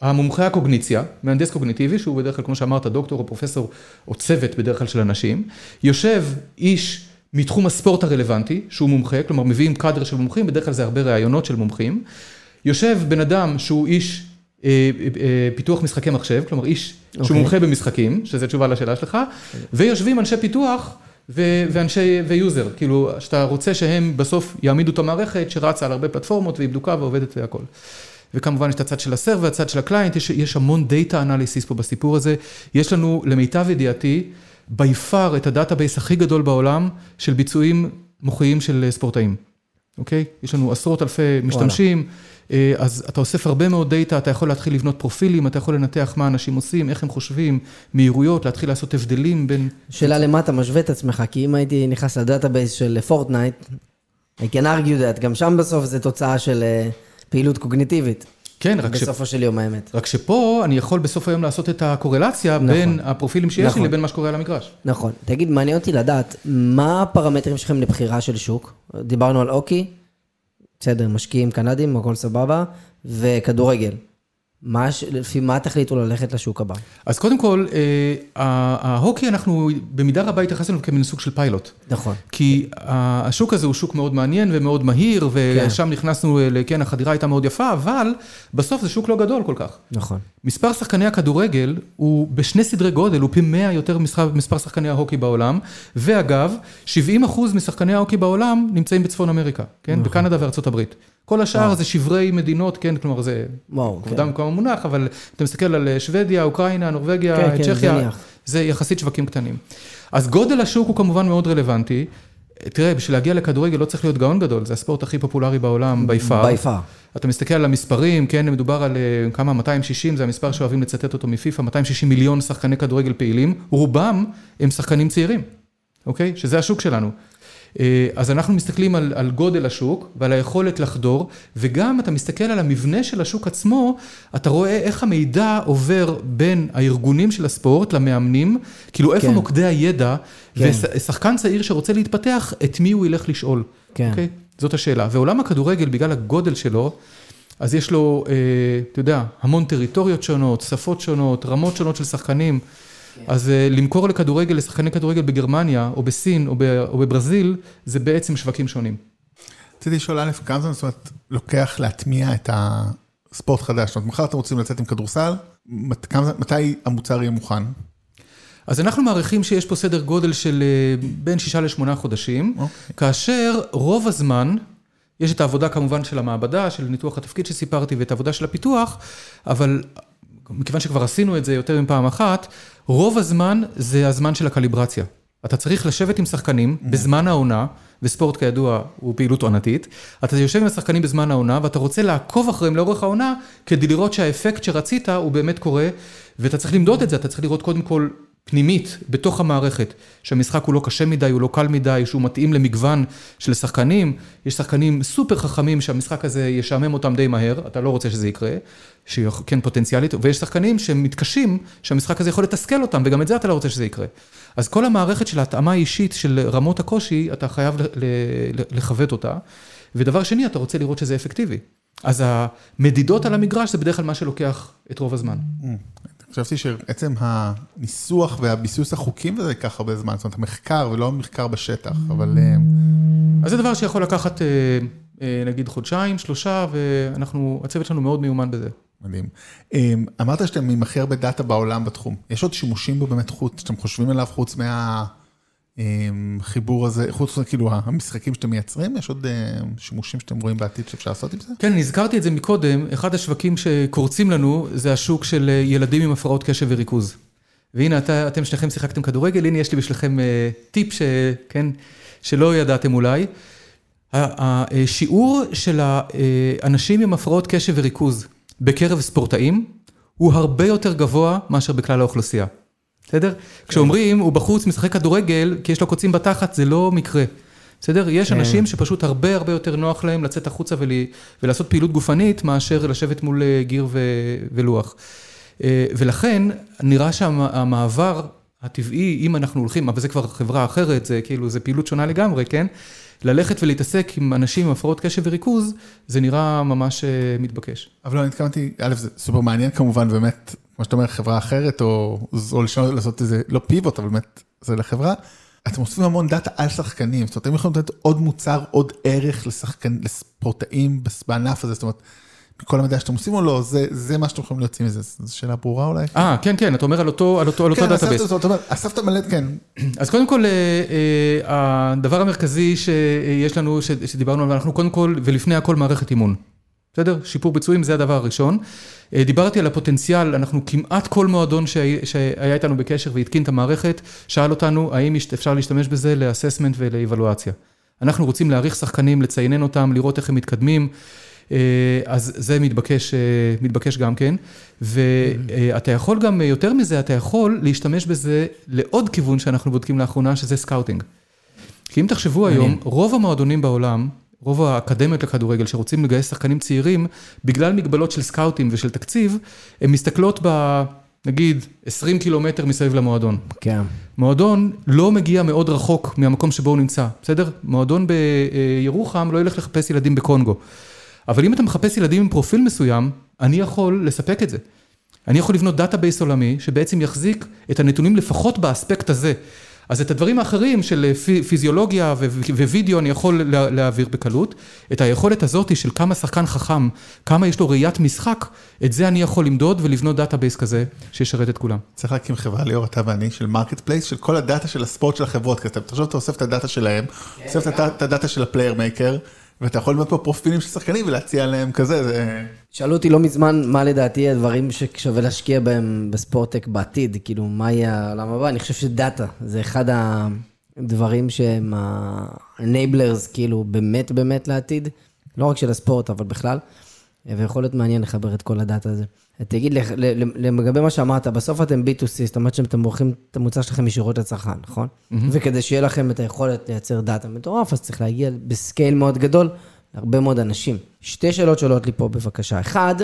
המומחה הקוגניציה, מהנדס קוגניטיבי, שהוא בדרך כלל, כמו שאמרת, דוקטור או פרופסור או צוות בדרך כלל של אנשים. יושב איש מתחום הספורט הרלוונטי, שהוא מומחה, כלומר מביאים קאדר של מומחים, בדרך כלל זה הרבה ראיונות של מומחים. יושב בן אדם שהוא איש פיתוח משחקי מחשב, כלומר איש okay. שהוא אוקיי. מומחה במשחקים, שזו תשובה לשאלה שלך. ויושבים אנשי פיתוח ואנשי, ו user, כאילו, שאתה רוצה שהם בסוף יעמידו את המערכת שרצה על הרבה פלטפורמות והיא בדוקה ועובדת והכל. וכמובן יש את הצד של ה server והצד של ה client, יש, יש המון data analysis פה בסיפור הזה. יש לנו, למיטב ידיעתי, by far את ה database הכי גדול בעולם של ביצועים מוחיים של ספורטאים, אוקיי? יש לנו עשרות אלפי משתמשים. וואלה. אז אתה אוסף הרבה מאוד data, אתה יכול להתחיל לבנות פרופילים, אתה יכול לנתח מה אנשים עושים, איך הם חושבים, מהירויות, להתחיל לעשות הבדלים בין... שאלה למה אתה משווה את עצמך, כי אם הייתי נכנס ל database של פורטנייט, I can argue that, גם שם בסוף זה תוצאה של אה, פעילות קוגניטיבית. כן, רק ש... בסופו של יום האמת. רק שפה אני יכול בסוף היום לעשות את הקורלציה נכון. בין הפרופילים שיש נכון. לי לבין מה שקורה על המגרש. נכון. תגיד, מעניין אותי לדעת, מה הפרמטרים שלכם לבחירה של שוק? דיברנו על אוקי, בסדר, משקיעים קנדים, הכל סבבה, וכדורגל. מה, לפי מה תחליטו ללכת לשוק הבא? אז קודם כל, אה, ההוקי, אנחנו במידה רבה התייחסנו כמין סוג של פיילוט. נכון. כי השוק הזה הוא שוק מאוד מעניין ומאוד מהיר, ושם כן. נכנסנו, כן, החדירה הייתה מאוד יפה, אבל בסוף זה שוק לא גדול כל כך. נכון. מספר שחקני הכדורגל הוא בשני סדרי גודל, הוא פי 100 יותר מספר שחקני ההוקי בעולם, ואגב, 70 אחוז משחקני ההוקי בעולם נמצאים בצפון אמריקה, כן? נכון. בקנדה וארצות הברית. כל השאר וואו. זה שברי מדינות, כן, כלומר זה... וואו, כן. כבודם במקום המונח, אבל אתה מסתכל על שוודיה, אוקראינה, נורבגיה, כן, כן צ'כיה, כן, זה, זה יחסית שווקים קטנים. אז גודל השוק הוא כמובן מאוד רלוונטי. תראה, בשביל להגיע לכדורגל לא צריך להיות גאון גדול, זה הספורט הכי פופולרי בעולם, by far. by far. אתה מסתכל על המספרים, כן, מדובר על אה, כמה, 260, זה המספר שאוהבים לצטט אותו מפיפ"א, 260 מיליון שחקני כדורגל פעילים, רובם הם שחקנים צעירים, אוקיי? שזה השוק שלנו. אה, אז אנחנו מסתכלים על, על גודל השוק ועל היכולת לחדור, וגם אתה מסתכל על המבנה של השוק עצמו, אתה רואה איך המידע עובר בין הארגונים של הספורט למאמנים, כאילו איפה כן. מוקדי הידע, כן. ושחקן צעיר שרוצה להתפתח, את מי הוא ילך לשאול. כן. Okay? אוקיי? זאת השאלה. ועולם הכדורגל, בגלל הגודל שלו, אז יש לו, אה, אתה יודע, המון טריטוריות שונות, שפות שונות, רמות שונות של שחקנים. אז אה, למכור לכדורגל, לשחקני כדורגל בגרמניה, או בסין, או בברזיל, זה בעצם שווקים שונים. רציתי לשאול, א', כמה זמן זאת אומרת לוקח להטמיע את הספורט חדש? זאת אומרת, מחר אתם רוצים לצאת עם כדורסל, מתי המוצר יהיה מוכן? אז אנחנו מעריכים שיש פה סדר גודל של אה, בין שישה לשמונה חודשים, okay. אוקיי. כאשר רוב הזמן, יש את העבודה כמובן של המעבדה, של ניתוח התפקיד שסיפרתי, ואת העבודה של הפיתוח, אבל מכיוון שכבר עשינו את זה יותר מפעם אחת, רוב הזמן זה הזמן של הקליברציה. אתה צריך לשבת עם שחקנים בזמן העונה, וספורט כידוע הוא פעילות עונתית, אתה יושב עם השחקנים בזמן העונה, ואתה רוצה לעקוב אחריהם לאורך העונה, כדי לראות שהאפקט שרצית הוא באמת קורה, ואתה צריך למדוד את זה, אתה צריך לראות קודם כל פנימית, בתוך המערכת, שהמשחק הוא לא קשה מדי, הוא לא קל מדי, שהוא מתאים למגוון של שחקנים, יש שחקנים סופר חכמים שהמשחק הזה ישעמם אותם די מהר, אתה לא רוצה שזה יקרה, שכן פוטנציאלית, ויש שחקנים שמתקשים, שהמשחק הזה יכול לתסכל אותם, וגם את זה אתה לא רוצה שזה יקרה. אז כל המערכת של ההתאמה האישית של רמות הקושי, אתה חייב לכבד אותה, ודבר שני, אתה רוצה לראות שזה אפקטיבי. אז המדידות על המגרש זה בדרך כלל מה שלוקח את רוב הזמן. חשבתי שעצם הניסוח והביסוס החוקים וזה ייקח הרבה זמן, זאת אומרת, המחקר ולא המחקר בשטח, אבל... אז זה דבר שיכול לקחת נגיד חודשיים, שלושה, ואנחנו, הצוות שלנו מאוד מיומן בזה. מדהים. אמרת שאתם עם הכי הרבה דאטה בעולם בתחום. יש עוד שימושים בו באמת חוץ, שאתם חושבים עליו חוץ מהחיבור הזה, חוץ כאילו המשחקים שאתם מייצרים, יש עוד שימושים שאתם רואים בעתיד שאפשר לעשות עם זה? כן, נזכרתי את זה מקודם, אחד השווקים שקורצים לנו זה השוק של ילדים עם הפרעות קשב וריכוז. והנה, אתם שניכם שיחקתם כדורגל, הנה יש לי בשבילכם טיפ שלא ידעתם אולי. השיעור של האנשים עם הפרעות קשב וריכוז בקרב ספורטאים, הוא הרבה יותר גבוה מאשר בכלל האוכלוסייה. בסדר? כשאומרים, הוא בחוץ משחק כדורגל, כי יש לו קוצים בתחת, זה לא מקרה. בסדר? יש אנשים שפשוט הרבה הרבה יותר נוח להם לצאת החוצה ולעשות פעילות גופנית, מאשר לשבת מול גיר ולוח. ולכן, נראה שהמעבר הטבעי, אם אנחנו הולכים, אבל זה כבר חברה אחרת, זה כאילו, זה פעילות שונה לגמרי, כן? ללכת ולהתעסק עם אנשים עם הפרעות קשב וריכוז, זה נראה ממש מתבקש. אבל לא, אני התכוונתי, א', זה סופר מעניין כמובן, באמת, כמו שאתה אומר, חברה אחרת, או לעשות איזה, לא פיבוט, אבל באמת, זה לחברה. אתם אוספים המון דאטה על שחקנים, זאת אומרת, אתם יכולים לתת עוד מוצר, עוד ערך לשחקנים, לספורטאים בענף הזה, זאת אומרת, כל המידע שאתם עושים או לא, זה מה שאתם יכולים להוציא מזה, זו שאלה ברורה אולי? אה, כן, כן, אתה אומר על אותו database. כן, אספת מלא, כן. אז קודם כל, הדבר המרכזי שיש לנו, שדיברנו עליו, אנחנו קודם כל, ולפני הכל מערכת אימון. בסדר? שיפור ביצועים זה הדבר הראשון. דיברתי על הפוטנציאל, אנחנו כמעט כל מועדון שהיה איתנו בקשר והתקין את המערכת, שאל אותנו האם אפשר להשתמש בזה ל assessment ולאיוולואציה. אנחנו רוצים להעריך שחקנים, לציינן אותם, לראות איך הם מתקדמים. אז זה מתבקש, מתבקש גם כן, ואתה יכול גם, יותר מזה, אתה יכול להשתמש בזה לעוד כיוון שאנחנו בודקים לאחרונה, שזה scouting. כי אם תחשבו היום, רוב המועדונים בעולם, רוב האקדמיות לכדורגל שרוצים לגייס שחקנים צעירים, בגלל מגבלות של scoutים ושל תקציב, הן מסתכלות ב... נגיד 20 קילומטר מסביב למועדון. כן. מועדון לא מגיע מאוד רחוק מהמקום שבו הוא נמצא, בסדר? מועדון בירוחם לא ילך לחפש ילדים בקונגו. אבל אם אתה מחפש ילדים עם פרופיל מסוים, אני יכול לספק את זה. אני יכול לבנות database עולמי, שבעצם יחזיק את הנתונים לפחות באספקט הזה. אז את הדברים האחרים של פיזיולוגיה ווידאו אני יכול להעביר בקלות. את היכולת הזאת של כמה שחקן חכם, כמה יש לו ראיית משחק, את זה אני יכול למדוד ולבנות דאטאבייס כזה שישרת את כולם. צריך להקים חברה, ליאור, אתה ואני, של marketplace, של כל הדאטה של הספורט של החברות. כי אתה חושב, אתה אוסף את הדאטה שלהם, אוסף את הדאטה של ה Playermaker. ואתה יכול לבנות פה פרופילים של שחקנים ולהציע להם כזה, זה... שאלו אותי לא מזמן מה לדעתי הדברים ששווה להשקיע בהם ב sports tech בעתיד, כאילו מה יהיה העולם הבא, אני חושב שדאטה זה אחד הדברים שהם ה-enablers כאילו באמת באמת לעתיד, לא רק של הספורט אבל בכלל, ויכול להיות מעניין לחבר את כל הדאטה הזה. תגיד, לגבי מה שאמרת, בסוף אתם B2C, זאת אומרת שאתם מוכרים את המוצר שלכם ישירות לצרכן, נכון? וכדי שיהיה לכם את היכולת לייצר דאטה מטורף, אז צריך להגיע בסקייל מאוד גדול להרבה מאוד אנשים. שתי שאלות שעולות לי פה בבקשה. אחד,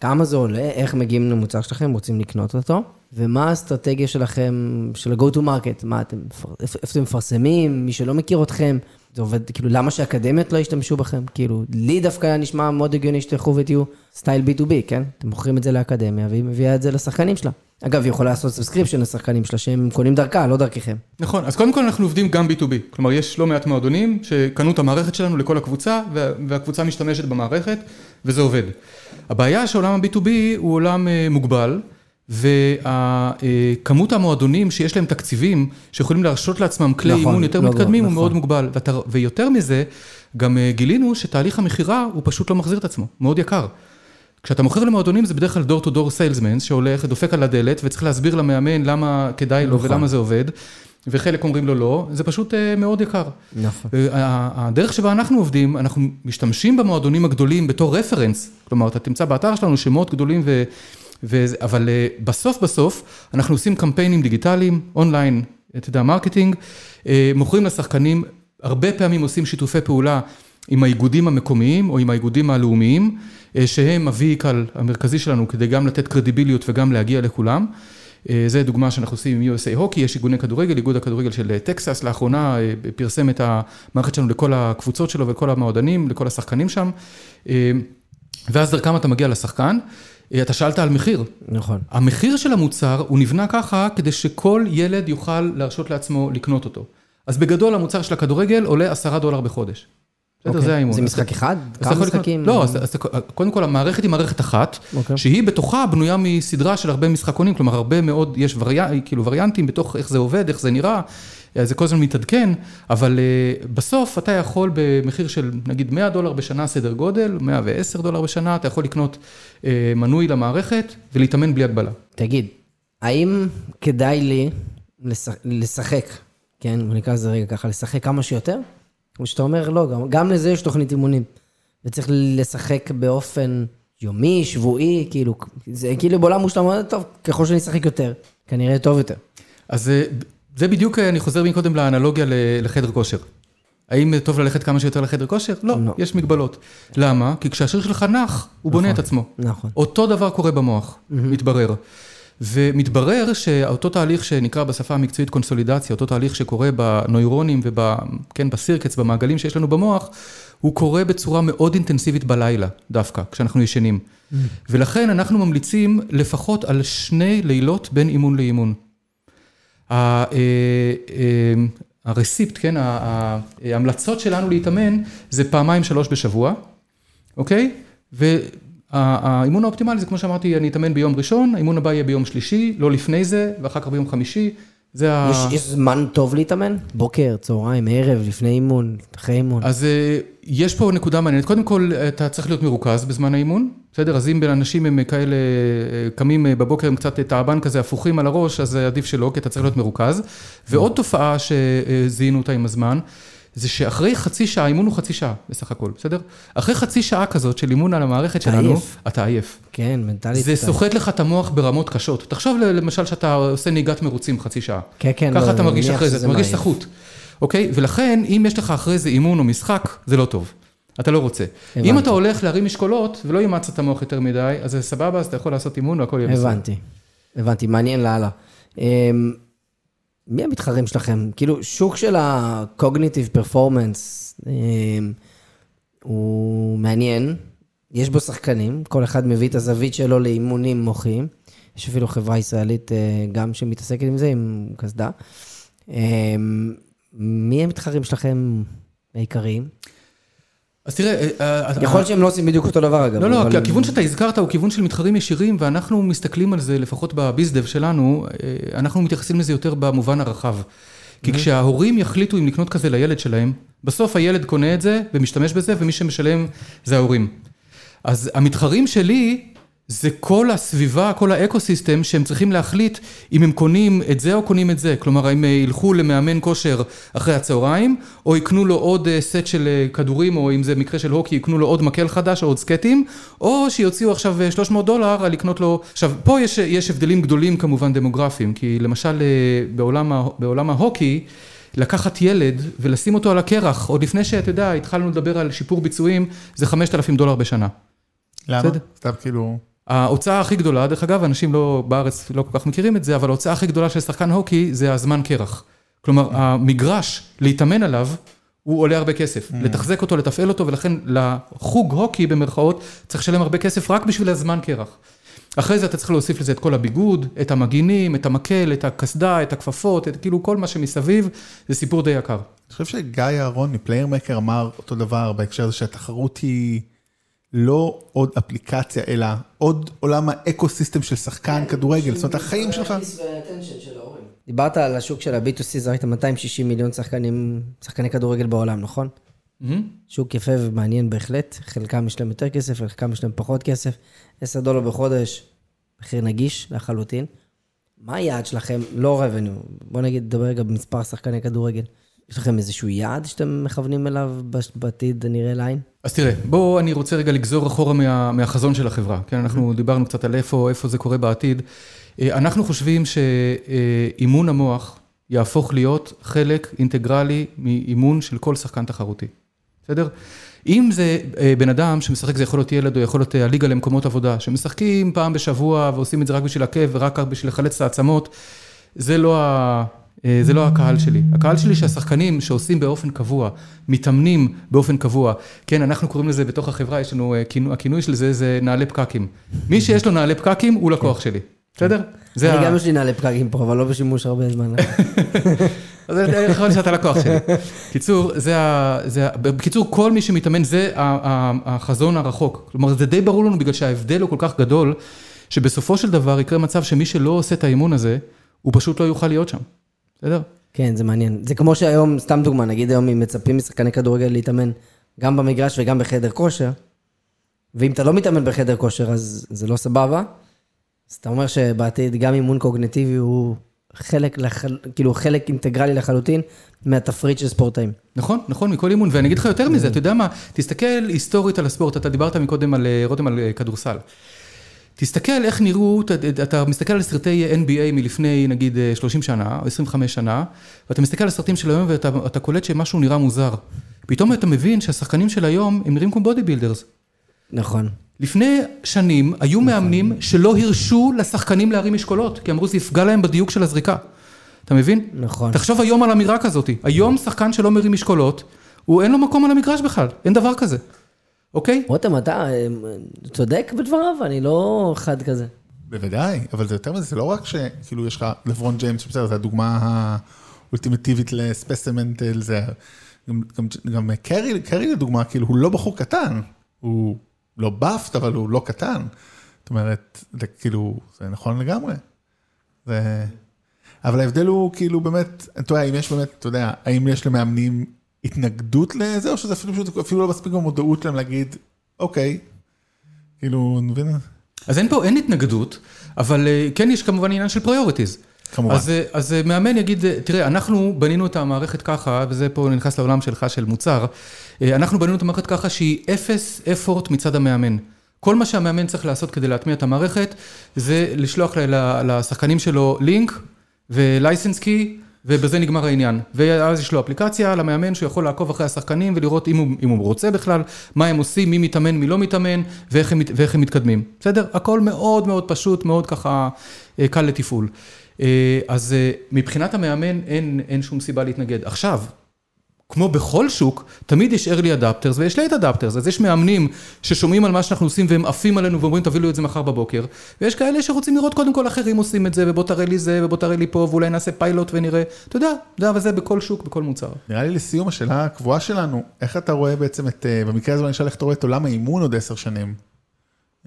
כמה זה עולה, איך מגיעים למוצר שלכם, רוצים לקנות אותו, ומה האסטרטגיה שלכם, של ה-go to market, מה אתם, איפה אתם מפרסמים, מי שלא מכיר אתכם, זה עובד, כאילו, למה שאקדמיות לא ישתמשו בכם? כאילו, לי דווקא נשמע מאוד הגיוני שתלכו ותהיו סטייל B2B, כן? אתם מוכרים את זה לאקדמיה, והיא מביאה את זה לשחקנים שלה. אגב, היא יכולה לעשות subscription לשחקנים שלה, שהם קונים דרכה, לא דרככם. נכון, אז קודם כל אנחנו עובדים גם B2B. כלומר, יש לא מעט מועדונים שקנו את המערכת שלנו לכל הקבוצה, והקבוצה משתמשת במערכת, וזה עובד. הבעיה שעולם ה-B2B הוא עולם מוגבל. וכמות המועדונים שיש להם תקציבים, שיכולים להרשות לעצמם כלי נכון, אימון יותר מתקדמים, נכון. הוא מאוד מוגבל. ויותר מזה, גם גילינו שתהליך המכירה הוא פשוט לא מחזיר את עצמו, מאוד יקר. כשאתה מוכר למועדונים זה בדרך כלל door to door salesmen, שהולך, דופק על הדלת, וצריך להסביר למאמן למה כדאי לו נכון. ולמה זה עובד. וחלק אומרים לו לא, זה פשוט מאוד יקר. נכון. הדרך שבה אנחנו עובדים, אנחנו משתמשים במועדונים הגדולים בתור reference, כלומר, אתה תמצא באתר שלנו שמות גדולים ו... ו... אבל בסוף בסוף, אנחנו עושים קמפיינים דיגיטליים, אונליין, אתה יודע, marketing, מוכרים לשחקנים, הרבה פעמים עושים שיתופי פעולה עם האיגודים המקומיים או עם האיגודים הלאומיים, שהם ה vehicle המרכזי שלנו כדי גם לתת credibility וגם להגיע לכולם. זה דוגמה שאנחנו עושים עם USA Hockey, יש איגודי כדורגל, איגוד הכדורגל של טקסס, לאחרונה פרסם את המערכת שלנו לכל הקבוצות שלו ולכל המועדונים, לכל השחקנים שם, ואז דרכם אתה מגיע לשחקן. אתה שאלת על מחיר. נכון. המחיר של המוצר הוא נבנה ככה כדי שכל ילד יוכל להרשות לעצמו לקנות אותו. אז בגדול המוצר של הכדורגל עולה עשרה דולר בחודש. בסדר, זה האימון. זה משחק אחד? כמה משחקים? לא, אז קודם כל המערכת היא מערכת אחת, שהיא בתוכה בנויה מסדרה של הרבה משחקונים, כלומר הרבה מאוד, יש כאילו וריאנטים בתוך איך זה עובד, איך זה נראה, זה כל הזמן מתעדכן, אבל בסוף אתה יכול במחיר של נגיד 100 דולר בשנה סדר גודל, 110 דולר בשנה, אתה יכול לקנות מנוי למערכת ולהתאמן בלי הגבלה. תגיד, האם כדאי לי לשחק, כן, נקרא לזה רגע ככה, לשחק כמה שיותר? כמו שאתה אומר, לא, גם, גם לזה יש תוכנית אימונים. וצריך לשחק באופן יומי, שבועי, כאילו, זה כאילו בעולם מושלם, טוב, ככל שאני אשחק יותר, כנראה טוב יותר. אז זה בדיוק, אני חוזר מקודם לאנלוגיה לחדר כושר. האם טוב ללכת כמה שיותר לחדר כושר? לא, לא. יש מגבלות. למה? כי כשהשריר שלך נח, הוא נכון, בונה את עצמו. נכון. אותו דבר קורה במוח, mm-hmm. מתברר. ומתברר שאותו תהליך שנקרא בשפה המקצועית קונסולידציה, אותו תהליך שקורה בנוירונים ובסירקץ, כן, במעגלים שיש לנו במוח, הוא קורה בצורה מאוד אינטנסיבית בלילה, דווקא, כשאנחנו ישנים. Mm. ולכן אנחנו ממליצים לפחות על שני לילות בין אימון לאימון. הרסיפט, כן, ההמלצות שלנו להתאמן זה פעמיים שלוש בשבוע, אוקיי? האימון האופטימלי זה כמו שאמרתי, אני אתאמן ביום ראשון, האימון הבא יהיה ביום שלישי, לא לפני זה, ואחר כך ביום חמישי. זה ה... יש, יש זמן טוב להתאמן? בוקר, צהריים, ערב, לפני אימון, אחרי אימון. אז יש פה נקודה מעניינת. קודם כל, אתה צריך להיות מרוכז בזמן האימון, בסדר? אז אם אנשים הם כאלה, קמים בבוקר עם קצת תעבן כזה הפוכים על הראש, אז עדיף שלא, כי אתה צריך להיות מרוכז. ועוד תופעה שזיהינו אותה עם הזמן, זה שאחרי חצי שעה, אימון הוא חצי שעה בסך הכל, בסדר? אחרי חצי שעה כזאת של אימון על המערכת שלנו, עייף. אתה עייף. כן, מנטלית. זה סוחט לך את המוח ברמות קשות. תחשוב למשל שאתה עושה נהיגת מרוצים חצי שעה. כן, כן. ככה לא, אתה מרגיש אחרי זה, אתה מרגיש סחוט. אוקיי? ולכן, אם יש לך אחרי זה אימון או משחק, זה לא טוב. אתה לא רוצה. הבנתי. אם אתה הולך להרים משקולות ולא אימצת את המוח יותר מדי, אז זה סבבה, אז אתה יכול לעשות אימון והכל יהיה בסדר. הבנתי. הבנתי, מעניין לאללה. אמ, מי המתחרים שלכם? כאילו, שוק של ה-cognitive performance אמ, הוא מעניין, יש בו שחקנים, כל אחד מביא את הזווית שלו לאימונים מוחיים. יש אפילו חברה ישראלית אה, גם שמתעסקת עם זה, עם קסדה. מי המתחרים שלכם העיקריים? אז תראה... אה, אה, יכול להיות שהם לא עושים בדיוק אותו דבר אגב. לא, לא, כי הכיוון שאתה הזכרת הוא כיוון של מתחרים ישירים, ואנחנו מסתכלים על זה, לפחות בביזדב שלנו, אנחנו מתייחסים לזה יותר במובן הרחב. כי כשההורים יחליטו אם לקנות כזה לילד שלהם, בסוף הילד קונה את זה ומשתמש בזה, ומי שמשלם זה ההורים. אז המתחרים שלי זה כל הסביבה, כל ה ecosystem שהם צריכים להחליט אם הם קונים את זה או קונים את זה. כלומר, האם ילכו למאמן כושר אחרי הצהריים, או יקנו לו עוד סט של כדורים, או אם זה מקרה של הוקי, יקנו לו עוד מקל חדש או עוד סקייטים, או שיוציאו עכשיו 300 דולר על לקנות לו... עכשיו, פה יש, יש הבדלים גדולים כמובן דמוגרפיים, כי למשל בעולם, בעולם ההוקי, לקחת ילד ולשים אותו על הקרח, עוד לפני שאתה יודע, התחלנו לדבר על שיפור ביצועים, זה 5,000 דולר בשנה. למה? סתם כאילו... ההוצאה הכי גדולה, דרך אגב, אנשים לא, בארץ לא כל כך מכירים את זה, אבל ההוצאה הכי גדולה של שחקן הוקי זה הזמן קרח. כלומר, המגרש להתאמן עליו, הוא עולה הרבה כסף. לתחזק אותו, לתפעל אותו, ולכן לחוג הוקי במרכאות, צריך לשלם הרבה כסף רק בשביל הזמן קרח. אחרי זה אתה צריך להוסיף לזה את כל הביגוד, את המגינים, את המקל, את הקסדה, את הכפפות, את כאילו כל מה שמסביב, זה סיפור די יקר. אני חושב שגיא אהרון מ Playermaker אמר אותו דבר בהקשר הזה שהתחרות היא... לא עוד אפליקציה, אלא עוד עולם ה ecosystem של שחקן כדורגל, זאת אומרת, החיים שלך. דיברת על השוק של ה-B2C, זה ראית 260 מיליון שחקנים, שחקני כדורגל בעולם, נכון? שוק יפה ומעניין בהחלט, חלקם יש להם יותר כסף, חלקם יש להם פחות כסף, 10 דולר בחודש, מחיר נגיש לחלוטין. מה היעד שלכם? לא רבנו, בוא נגיד, נדבר רגע במספר שחקני כדורגל. יש לכם איזשהו יעד שאתם מכוונים אליו בעתיד הנראה לעין? אז תראה, בואו, אני רוצה רגע לגזור אחורה מה, מהחזון של החברה. כן, אנחנו דיברנו קצת על איפה, איפה זה קורה בעתיד. אה, אנחנו חושבים שאימון המוח יהפוך להיות חלק אינטגרלי מאימון של כל שחקן תחרותי. בסדר? אם זה אה, בן אדם שמשחק, זה יכול להיות ילד או יכול להיות אה, הליגה למקומות עבודה, שמשחקים פעם בשבוע ועושים את זה רק בשביל הכיף ורק בשביל לחלץ את העצמות, זה לא, ה, זה לא הקהל שלי. הקהל שלי שהשחקנים שעושים באופן קבוע, מתאמנים באופן קבוע, כן, אנחנו קוראים לזה בתוך החברה, יש לנו, אה, כינוי- הכינוי של זה זה נעלי פקקים. מי שיש לו נעלי פקקים הוא לקוח שלי, בסדר? זה אני גם יש לי נעלי פקקים פה, אבל לא בשימוש הרבה זמן. אז יכול שאתה לקוח שלי. קיצור, זה ה... זה ה... בקיצור, כל מי שמתאמן, זה החזון הרחוק. כלומר, זה די ברור לנו בגלל שההבדל הוא כל כך גדול, שבסופו של דבר יקרה מצב שמי שלא עושה את האימון הזה, הוא פשוט לא יוכל להיות שם. בסדר? כן, זה מעניין. זה כמו שהיום, סתם דוגמה, נגיד היום אם מצפים משחקני כדורגל להתאמן גם במגרש וגם בחדר כושר, ואם אתה לא מתאמן בחדר כושר אז זה לא סבבה, אז אתה אומר שבעתיד גם אימון קוגנטיבי הוא חלק, לחל... כאילו חלק אינטגרלי לחלוטין מהתפריט של ספורטאים. נכון, נכון, מכל אימון. ואני אגיד לך יותר מזה, אתה יודע מה, תסתכל היסטורית על הספורט, אתה דיברת מקודם על, אה, רותם, על אה, כדורסל. תסתכל איך נראו, אתה, אתה מסתכל על סרטי NBA מלפני נגיד אה, 30 שנה, או 25 שנה, ואתה מסתכל על הסרטים של היום ואתה אתה קולט שמשהו נראה מוזר. פתאום אתה מבין שהשחקנים של היום הם נראים כמו body builders. נכון. לפני שנים היו מאמנים שלא הרשו לשחקנים להרים משקולות, כי אמרו זה יפגע להם בדיוק של הזריקה. אתה מבין? נכון. תחשוב היום על אמירה כזאת, היום שחקן שלא מרים משקולות, הוא אין לו מקום על המגרש בכלל, אין דבר כזה, אוקיי? רותם, אתה אה, צודק בדבריו? אני לא חד כזה. בוודאי, אבל זה יותר מזה, זה לא רק שכאילו יש לך לברון ג'יימס, שבסדר, זו הדוגמה האולטימטיבית לספסימנט לזה, גם, גם, גם קרי, קרי לדוגמה, כאילו הוא לא בחור קטן, הוא לא באפט, אבל הוא לא קטן. זאת אומרת, זה כאילו, זה נכון לגמרי. זה... אבל ההבדל הוא כאילו באמת, אתה יודע, אם יש באמת, אתה יודע, האם יש למאמנים התנגדות לזה, או שזה אפילו פשוט, אפילו לא מספיק במודעות שלהם להגיד, אוקיי, כאילו, אני מבין? אז אין פה, אין התנגדות, אבל אה, כן יש כמובן עניין של priorities. כמובן. אז, אה, אז אה, מאמן יגיד, אה, תראה, אנחנו בנינו את המערכת ככה, וזה פה נכנס לעולם שלך של מוצר, אנחנו בנינו את המערכת ככה שהיא אפס effort מצד המאמן. כל מה שהמאמן צריך לעשות כדי להטמיע את המערכת, זה לשלוח לשחקנים שלו לינק ולייסנס קי, ובזה נגמר העניין. ואז יש לו אפליקציה למאמן שהוא יכול לעקוב אחרי השחקנים ולראות אם הוא, אם הוא רוצה בכלל, מה הם עושים, מי מתאמן, מי לא מתאמן, ואיך הם, ואיך הם מתקדמים. בסדר? הכל מאוד מאוד פשוט, מאוד ככה אה, קל לתפעול. אה, אז אה, מבחינת המאמן אין, אין שום סיבה להתנגד. עכשיו, כמו בכל שוק, תמיד יש early adapters ויש late adapters, אז יש מאמנים ששומעים על מה שאנחנו עושים והם עפים עלינו ואומרים תביאו את זה מחר בבוקר, ויש כאלה שרוצים לראות קודם כל אחרים עושים את זה, ובוא תראה לי זה, ובוא תראה לי פה, ואולי נעשה פיילוט ונראה, אתה יודע, זה אבל זה בכל שוק, בכל מוצר. נראה לי לסיום השאלה הקבועה שלנו, איך אתה רואה בעצם את, אה, במקרה הזה אני אשאל איך אתה רואה את עולם האימון עוד עשר שנים?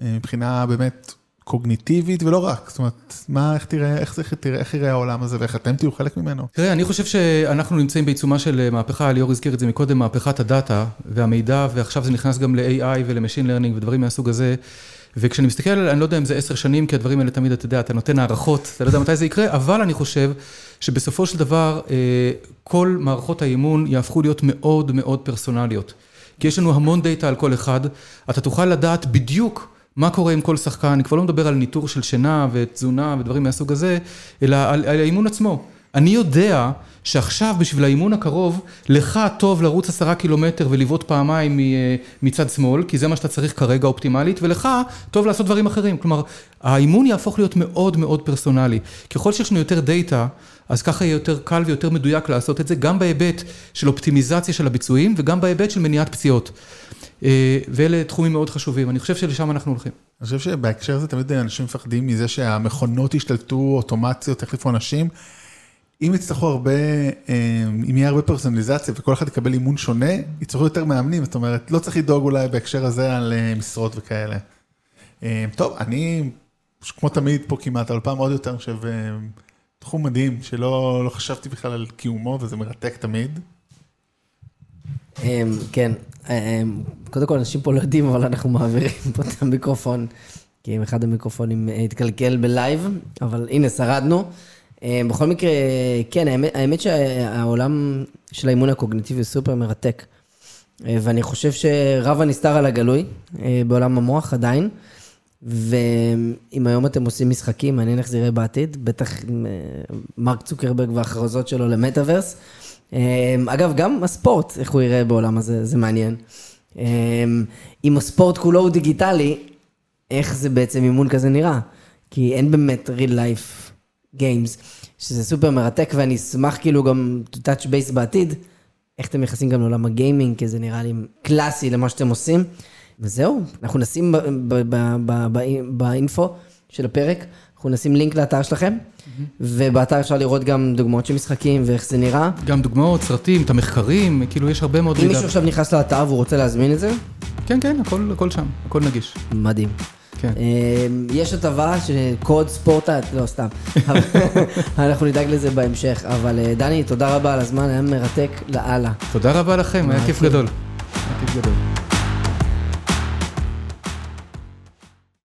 אה, מבחינה באמת קוגניטיבית ולא רק, זאת אומרת, מה, איך תראה, איך איך תראה, איך יראה העולם הזה ואיך אתם תהיו חלק ממנו? תראה, אני חושב שאנחנו נמצאים בעיצומה של מהפכה, ליאור הזכיר את זה מקודם, מהפכת הדאטה והמידע, ועכשיו זה נכנס גם ל-AI ול-Machine Learning ודברים מהסוג הזה. וכשאני מסתכל, אני לא יודע אם זה עשר שנים, כי הדברים האלה תמיד, אתה יודע, אתה נותן הערכות, אתה לא יודע מתי זה יקרה, אבל אני חושב שבסופו של דבר, אה, כל מערכות האימון יהפכו להיות מאוד מאוד פרסונליות. כי יש לנו המון דאטה על כל אחד, אתה תוכל לדעת בדיוק מה קורה עם כל שחקן, אני כבר לא מדבר על ניטור של שינה ותזונה ודברים מהסוג הזה, אלא על, על האימון עצמו. אני יודע שעכשיו בשביל האימון הקרוב, לך טוב לרוץ עשרה קילומטר ולבעוט פעמיים מ- מצד שמאל, כי זה מה שאתה צריך כרגע אופטימלית, ולך טוב לעשות דברים אחרים. כלומר, האימון יהפוך להיות מאוד מאוד פרסונלי. ככל שיש לנו יותר דאטה, אז ככה יהיה יותר קל ויותר מדויק לעשות את זה, גם בהיבט של אופטימיזציה של הביצועים, וגם בהיבט של מניעת פציעות. אה, ואלה תחומים מאוד חשובים, אני חושב שלשם אנחנו הולכים. אני חושב שבהקשר הזה תמיד אנשים מפחדים מזה שהמכונות ישתלטו, אוטומציות, יחליפו אנשים. אם יצטרכו הרבה, אה, אם יהיה הרבה פרסונליזציה וכל אחד יקבל אימון שונה, יצטרכו יותר מאמנים, זאת אומרת, לא צריך לדאוג אולי בהקשר הזה על אה, משרות וכאלה. טוב, אני, כמו תמיד פה כמעט, אבל פעם עוד יותר, אני חושב, תחום מדהים, שלא לא חשבתי בכלל על קיומו, וזה מרתק תמיד. אמ, כן, אמ, קודם כל אנשים פה לא יודעים, אבל אנחנו מעבירים פה את המיקרופון כי אם אחד המיקרופונים אה, התקלקל בלייב, אבל הנה, שרדנו. אה, בכל מקרה, כן, האמת, האמת שהעולם של האימון הקוגניטיבי סופר מרתק. אה, ואני חושב שרב הנסתר על הגלוי בעולם המוח עדיין. ואם היום אתם עושים משחקים, מעניין איך זה יראה בעתיד, בטח עם מרק צוקרברג וההכרזות שלו למטאוורס. אגב, גם הספורט, איך הוא יראה בעולם הזה, זה מעניין. אם הספורט כולו הוא דיגיטלי, איך זה בעצם אימון כזה נראה. כי אין באמת real life games, שזה סופר מרתק, ואני אשמח כאילו גם to touch base בעתיד, איך אתם נכנסים גם לעולם הגיימינג, כי זה נראה לי קלאסי למה שאתם עושים. וזהו, אנחנו נשים באינפו של הפרק, אנחנו נשים לינק לאתר שלכם, ובאתר אפשר לראות גם דוגמאות של משחקים ואיך זה נראה. גם דוגמאות, סרטים, את המחקרים, כאילו יש הרבה מאוד מידע. אם מישהו עכשיו נכנס לאתר והוא רוצה להזמין את זה? כן, כן, הכל, הכל שם, הכל נגיש. מדהים. כן. אמ, יש הטבה שקוד ספורטאט, לא סתם, אנחנו נדאג לזה בהמשך, אבל אה, דני, תודה רבה על הזמן, היה מרתק לאללה. תודה רבה לכם, היה כיף גדול. היה כיף גדול.